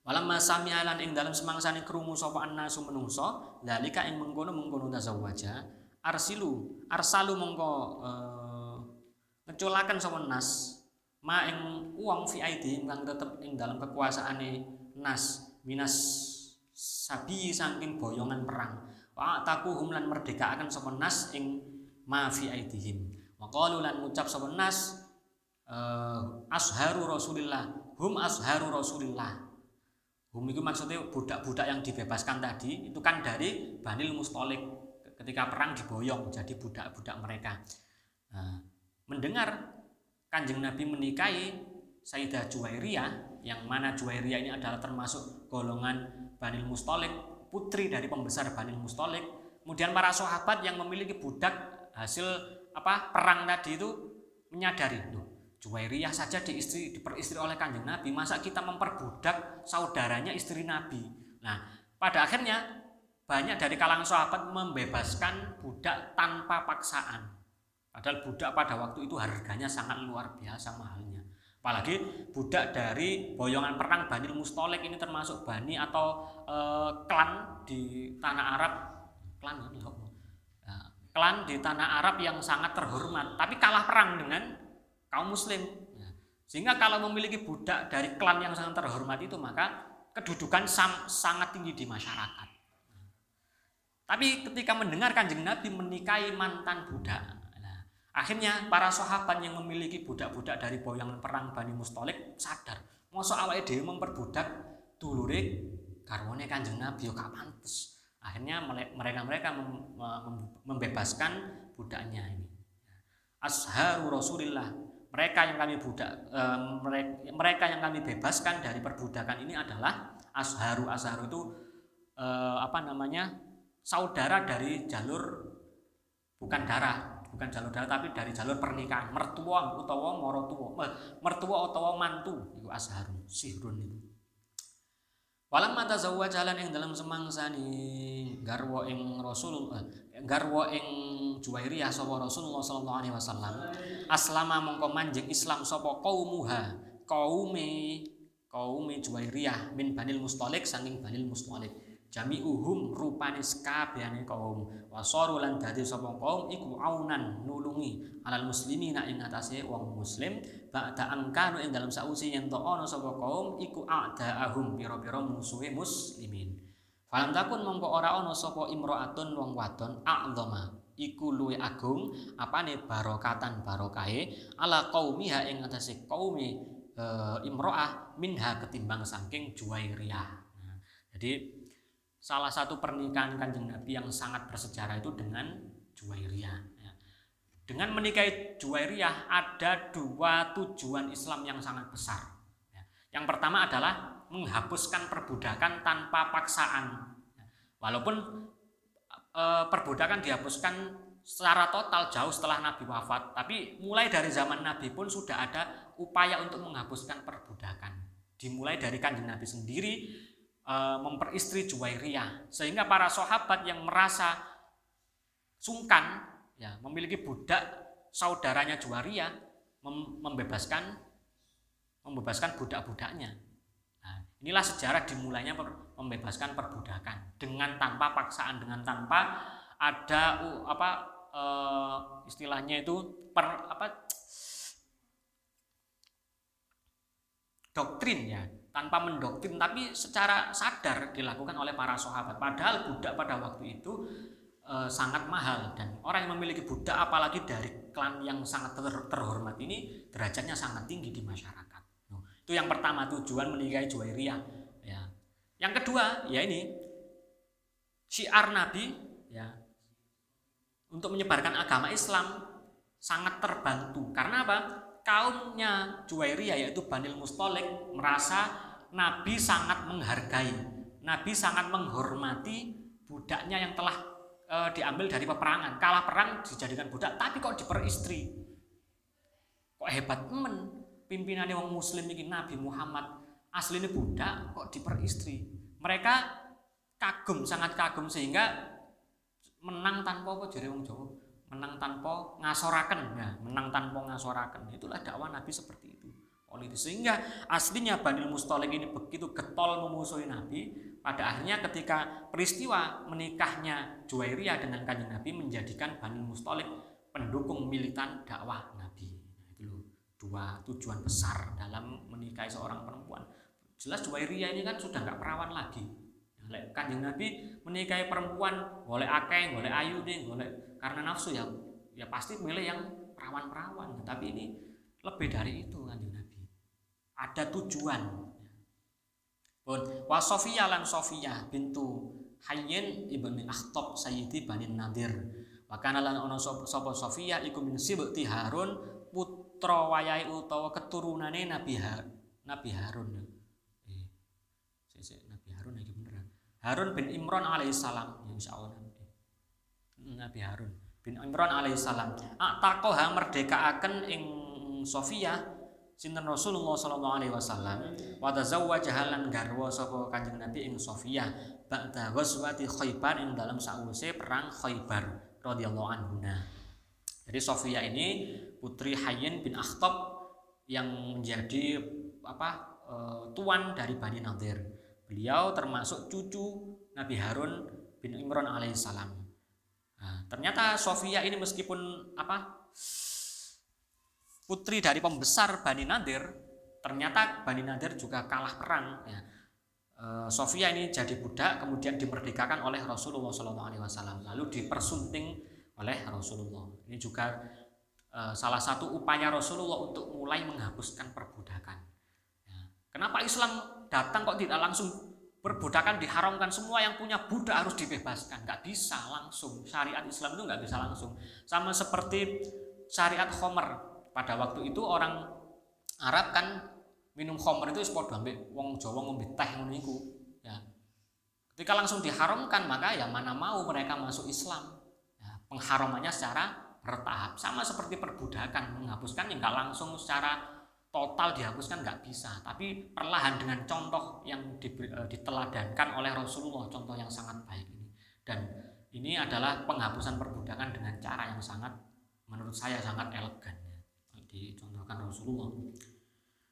Walamma sami'alan ing dalam semangsane krungu sapa annasu menungso, dalika ing mengkono-mengkono tazawwaja, arsilu, arsalu mongko uh, ngeculaken nas ma ing uang fi aidi kang tetep ing dalam kekuasaane nas minas sabi saking boyongan perang. Wa takuhum lan merdekaaken sapa nas ing ma fi aidihim. Wa qalu lan ngucap sapa nas uh, asharu Rasulillah, hum asharu Rasulillah Hum itu maksudnya budak-budak yang dibebaskan tadi itu kan dari Banil Mustolik ketika perang diboyong jadi budak-budak mereka. Nah, mendengar kanjeng Nabi menikahi Sayyidah Juwairiyah yang mana Juwairiyah ini adalah termasuk golongan Banil Mustolik putri dari pembesar Banil Mustolik. Kemudian para sahabat yang memiliki budak hasil apa perang tadi itu menyadari, tuh Juwairiyah saja diistri, diperistri oleh kanjeng Nabi, masa kita memperbudak saudaranya istri Nabi? Nah, pada akhirnya banyak dari kalangan sahabat membebaskan budak tanpa paksaan. Padahal budak pada waktu itu harganya sangat luar biasa mahalnya. Apalagi budak dari boyongan perang Bani Mustolik ini termasuk Bani atau e, klan di tanah Arab. Klan kan? Nah, klan di tanah Arab yang sangat terhormat, tapi kalah perang dengan kaum muslim. Ya. Sehingga kalau memiliki budak dari klan yang sangat terhormat itu maka kedudukan sangat tinggi di masyarakat. Tapi ketika mendengar kanjeng Nabi menikahi mantan budak, nah, akhirnya para sahabat yang memiliki budak-budak dari boyang perang Bani Mustolik sadar, mau soal ide memperbudak dulure karwane kanjeng Nabi pantes. Akhirnya mereka-mereka membebaskan budaknya ini. Asharu Rasulillah mereka yang kami budak mereka yang kami bebaskan dari perbudakan ini adalah asharu asharu itu apa namanya saudara dari jalur bukan darah bukan jalur darah tapi dari jalur pernikahan. Mertua utawa morotua mertua utawa mantu itu asharu sihrun itu. Walam mata zawwa jalan yang dalam semangsa ni garwo ing Rasul eh, garwo ing Juwairiyah sapa Rasulullah sallallahu alaihi wasallam. Aslama mongko manjing Islam sapa qaumuha qaume qaume Juwairiyah min Banil Mustalik saking Banil Mustalik jami'uhum rupane sakabehane kaum. Wasaru lan dadi sapa kaum iku aunan nulungi alal muslimina ing atase wong muslim. Ba'da angkanu ing dalam sausi yen to ana sapa kaum iku a'daahum pira-pira musuhe muslimin. Falam takun mongko ora ana sapa imro'atun wong wadon a'dhama iku luwe agung apane barokatan barokahe ala qaumiha ing atase qaumi e, imro'ah minha ketimbang saking juwairiyah. Nah, jadi salah satu pernikahan kanjeng Nabi yang sangat bersejarah itu dengan Juwairiyah dengan menikahi Juwairiyah ada dua tujuan Islam yang sangat besar. Ya. Yang pertama adalah menghapuskan perbudakan tanpa paksaan. Ya. Walaupun e, perbudakan dihapuskan secara total jauh setelah Nabi wafat, tapi mulai dari zaman Nabi pun sudah ada upaya untuk menghapuskan perbudakan. Dimulai dari kanjeng Nabi sendiri memperistri Juwairiyah, sehingga para sahabat yang merasa sungkan ya memiliki budak saudaranya Juwaria mem membebaskan membebaskan budak-budaknya. Nah, inilah sejarah dimulainya membebaskan perbudakan. Dengan tanpa paksaan, dengan tanpa ada uh, apa uh, istilahnya itu per apa doktrin ya tanpa mendoktrin tapi secara sadar dilakukan oleh para sahabat padahal budak pada waktu itu e, sangat mahal dan orang yang memiliki budak apalagi dari klan yang sangat ter terhormat ini derajatnya sangat tinggi di masyarakat. No, itu yang pertama tujuan menikahi Juwairiyah. Ya. Yang kedua ya ini syiar Nabi ya untuk menyebarkan agama Islam sangat terbantu karena apa? Kaumnya Juwairiyah yaitu Banil Mustolik merasa Nabi sangat menghargai, Nabi sangat menghormati budaknya yang telah e, diambil dari peperangan. Kalah perang dijadikan budak, tapi kok diperistri. Kok hebat men pimpinannya wong muslim ini Nabi Muhammad aslinya budak kok diperistri. Mereka kagum, sangat kagum sehingga menang tanpa apa jadi wong Jawa menang tanpa ngasoraken. Ya menang tanpa ngasoraken. Itulah dakwah Nabi seperti itu. Politis sehingga aslinya Bani Mustalik ini begitu getol memusuhi Nabi pada akhirnya ketika peristiwa menikahnya Juwairiyah dengan kanjeng Nabi menjadikan Bani Mustalik pendukung militan dakwah Nabi. Itu loh dua tujuan besar dalam menikahi seorang perempuan. Jelas Juwairiyah ini kan sudah nggak perawan lagi Lek kanjeng Nabi menikahi perempuan, boleh akeh, boleh ayu deh, boleh karena nafsu ya, ya pasti milih yang perawan-perawan. Tapi ini lebih dari itu kanjeng Nabi. Ada tujuan. Pun wa Sofia lan Sofia bintu Hayyin ibni Akhtab Sayyidi Bani Nadir. Maka lan ono sapa Sofia iku min sibti Harun putra wayahe utawa keturunane Nabi Nabi Harun. Eh, Nabi Harun iki Harun bin Imran alaihissalam ya insya Allah Nabi Harun bin Imran alaihissalam atakoha merdekaaken ing Sofia sinten Rasulullah sallallahu alaihi wasallam wa tazawwaja halan garwa sapa Kanjeng Nabi ing Sofia ba'da ghazwati Khaibar ing dalam sause perang Khaibar radhiyallahu anhu. Jadi Sofia ini putri Hayyin bin Akhtab yang menjadi apa e, tuan dari Bani Nadir. Beliau termasuk cucu Nabi Harun bin Imran alaihissalam. Nah, ternyata Sofia ini meskipun apa putri dari pembesar Bani Nadir, ternyata Bani Nadir juga kalah perang. Ya. E, Sofia ini jadi budak, kemudian dimerdekakan oleh Rasulullah SAW, lalu dipersunting oleh Rasulullah. Ini juga e, salah satu upaya Rasulullah untuk mulai menghapuskan perbudakan. Ya. Kenapa Islam datang kok tidak langsung perbudakan diharamkan. Semua yang punya budak harus dibebaskan. Nggak bisa langsung. Syariat Islam itu nggak bisa langsung. Sama seperti syariat Homer. Pada waktu itu orang Arab kan minum Homer itu sport ambil wong Jawa ngombe teh ngono ya. Ketika langsung diharamkan maka ya mana mau mereka masuk Islam. Ya, pengharamannya secara bertahap. Sama seperti perbudakan menghapuskan yang nggak langsung secara total dihapuskan nggak bisa. Tapi perlahan dengan contoh yang eh, diteladankan oleh Rasulullah contoh yang sangat baik ini. Dan ini adalah penghapusan perbudakan dengan cara yang sangat menurut saya sangat elegan. Dicontohkan Rasulullah.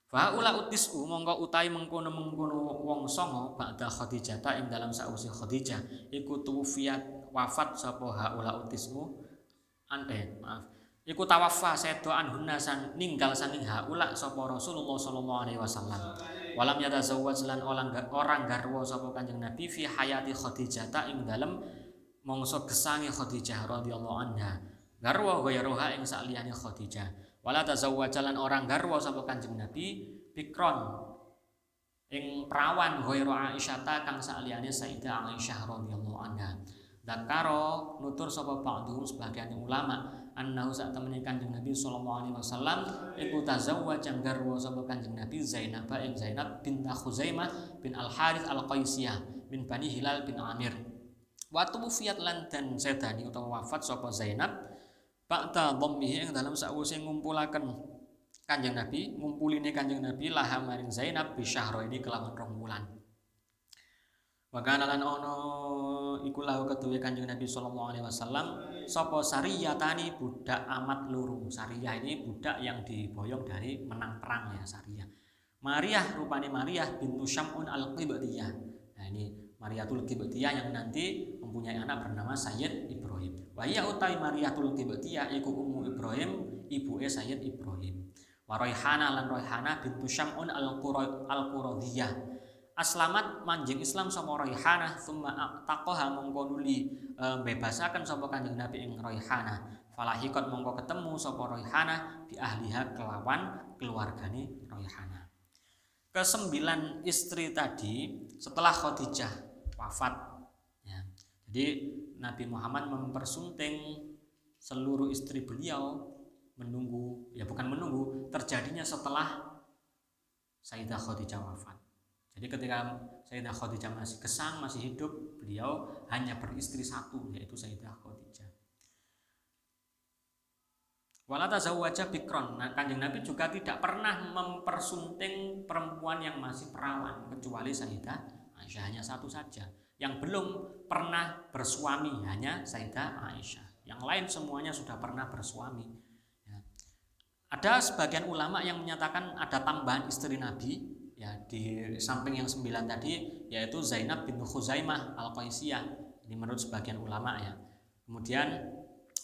Fa'ula utis'u mongko utai mengkono mengkono wong songo ba'da Khadijah ta ing dalam sausi Khadijah. Iku tuwfiat wafat sapa haula utis'u. Ante maaf iku tawaffa sedo anhunna sang ninggal saking haula sapa Rasulullah sallallahu alaihi wasallam. Walam yatazawwaj lan orang orang garwa sapa Kanjeng Nabi fi hayati Khadijah ta ing dalem mongso gesangi Khadijah radhiyallahu anha. Garwa ghayruha ing saliyane Khadijah. Wala tazawwaj lan orang garwa sapa Kanjeng Nabi bikron ing perawan ghairu Aisyah ta kang saliyane Sayyidah Aisyah radhiyallahu anha. Dakaro nutur sapa ba'dhum sebagian ulama annahu saat temani kanjeng Nabi sallallahu alaihi wasallam iku tazawwaja garwa sapa kanjeng Nabi Zainab ing Zainab bin Khuzaimah bin Al Harith Al Qaisiyah bin Bani Hilal bin Amir. Wa tuwfiyat lan dan sedani utawa wafat sapa Zainab ba'da dhammihi ing dalam sakwise ngumpulaken kanjeng Nabi ngumpuline kanjeng Nabi laha maring Zainab bi ini kelawan rong wulan wa kana lan ono iku lahu keduwe Kanjeng Nabi sallallahu alaihi wasallam sapa sariyatani budak amat luru. Sariyah ini budak yang diboyong dari menang perang ya Sariyah. Maria rupane Maria bintu Syamun al-Qibtiyah. Nah ini Mariatul Qibtiyah yang nanti mempunyai anak bernama Sayyid Ibrahim. Wa iya utai Mariatul Qibtiyah iku ummu Ibrahim, ibu Sayyid Ibrahim. Wa Raihana lan Raihana bintu Syamun al-Quradiyah aslamat manjing Islam sama Raihana thumma taqaha mongko nuli e, Kanjeng Nabi ing Raihana falahikot mongko ketemu sapa Raihana di ahliha kelawan keluargane Raihana kesembilan istri tadi setelah Khadijah wafat ya. jadi Nabi Muhammad mempersunting seluruh istri beliau menunggu ya bukan menunggu terjadinya setelah Sayyidah Khadijah wafat Jadi ketika Sayyidah Khadijah masih kesang, masih hidup, beliau hanya beristri satu yaitu Sayyidah Khadijah. Walata wajah bikron. Nah, kanjeng Nabi juga tidak pernah mempersunting perempuan yang masih perawan kecuali Sayyidah Aisyah hanya satu saja. Yang belum pernah bersuami hanya Sayyidah Aisyah. Yang lain semuanya sudah pernah bersuami. Ya. Ada sebagian ulama yang menyatakan ada tambahan istri Nabi ya di samping yang sembilan tadi yaitu Zainab bin Khuzaimah al qaisiyah ini menurut sebagian ulama ya. Kemudian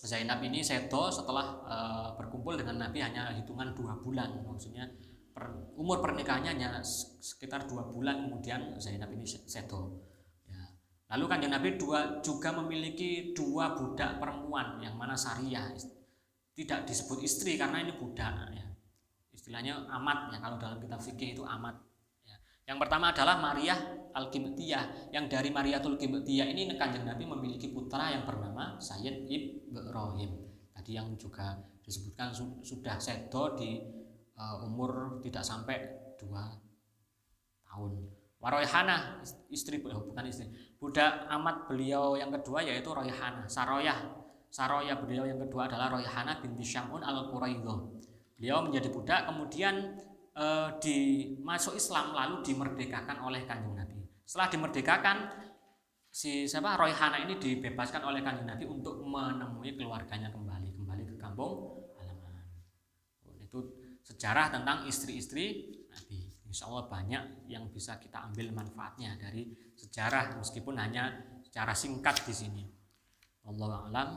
Zainab ini seto setelah e, berkumpul dengan Nabi hanya hitungan dua bulan. Maksudnya per, umur pernikahannya hanya sekitar dua bulan kemudian Zainab ini seto. Ya. lalu kan Nabi dua, juga memiliki dua budak perempuan yang mana Sariyah tidak disebut istri karena ini budak ya istilahnya amat ya kalau dalam kitab fikih itu amat ya. yang pertama adalah Maria al yang dari Mariatul Qibtiyah ini kanjeng Nabi memiliki putra yang bernama Sayyid Ibrahim tadi yang juga disebutkan sudah sedo di uh, umur tidak sampai dua tahun. Waroyhana istri eh, bukan istri. Budak amat beliau yang kedua yaitu Royhana Saroyah. Saroyah beliau yang kedua adalah Royhana binti Syamun al Quraidah Beliau menjadi budak kemudian e, di masuk Islam lalu dimerdekakan oleh Kanjeng Nabi. Setelah dimerdekakan si siapa Royhana ini dibebaskan oleh Kanjeng Nabi untuk menemui keluarganya kembali, kembali ke kampung halaman. Itu sejarah tentang istri-istri Nabi. Insya Allah banyak yang bisa kita ambil manfaatnya dari sejarah meskipun hanya secara singkat di sini. Allah alam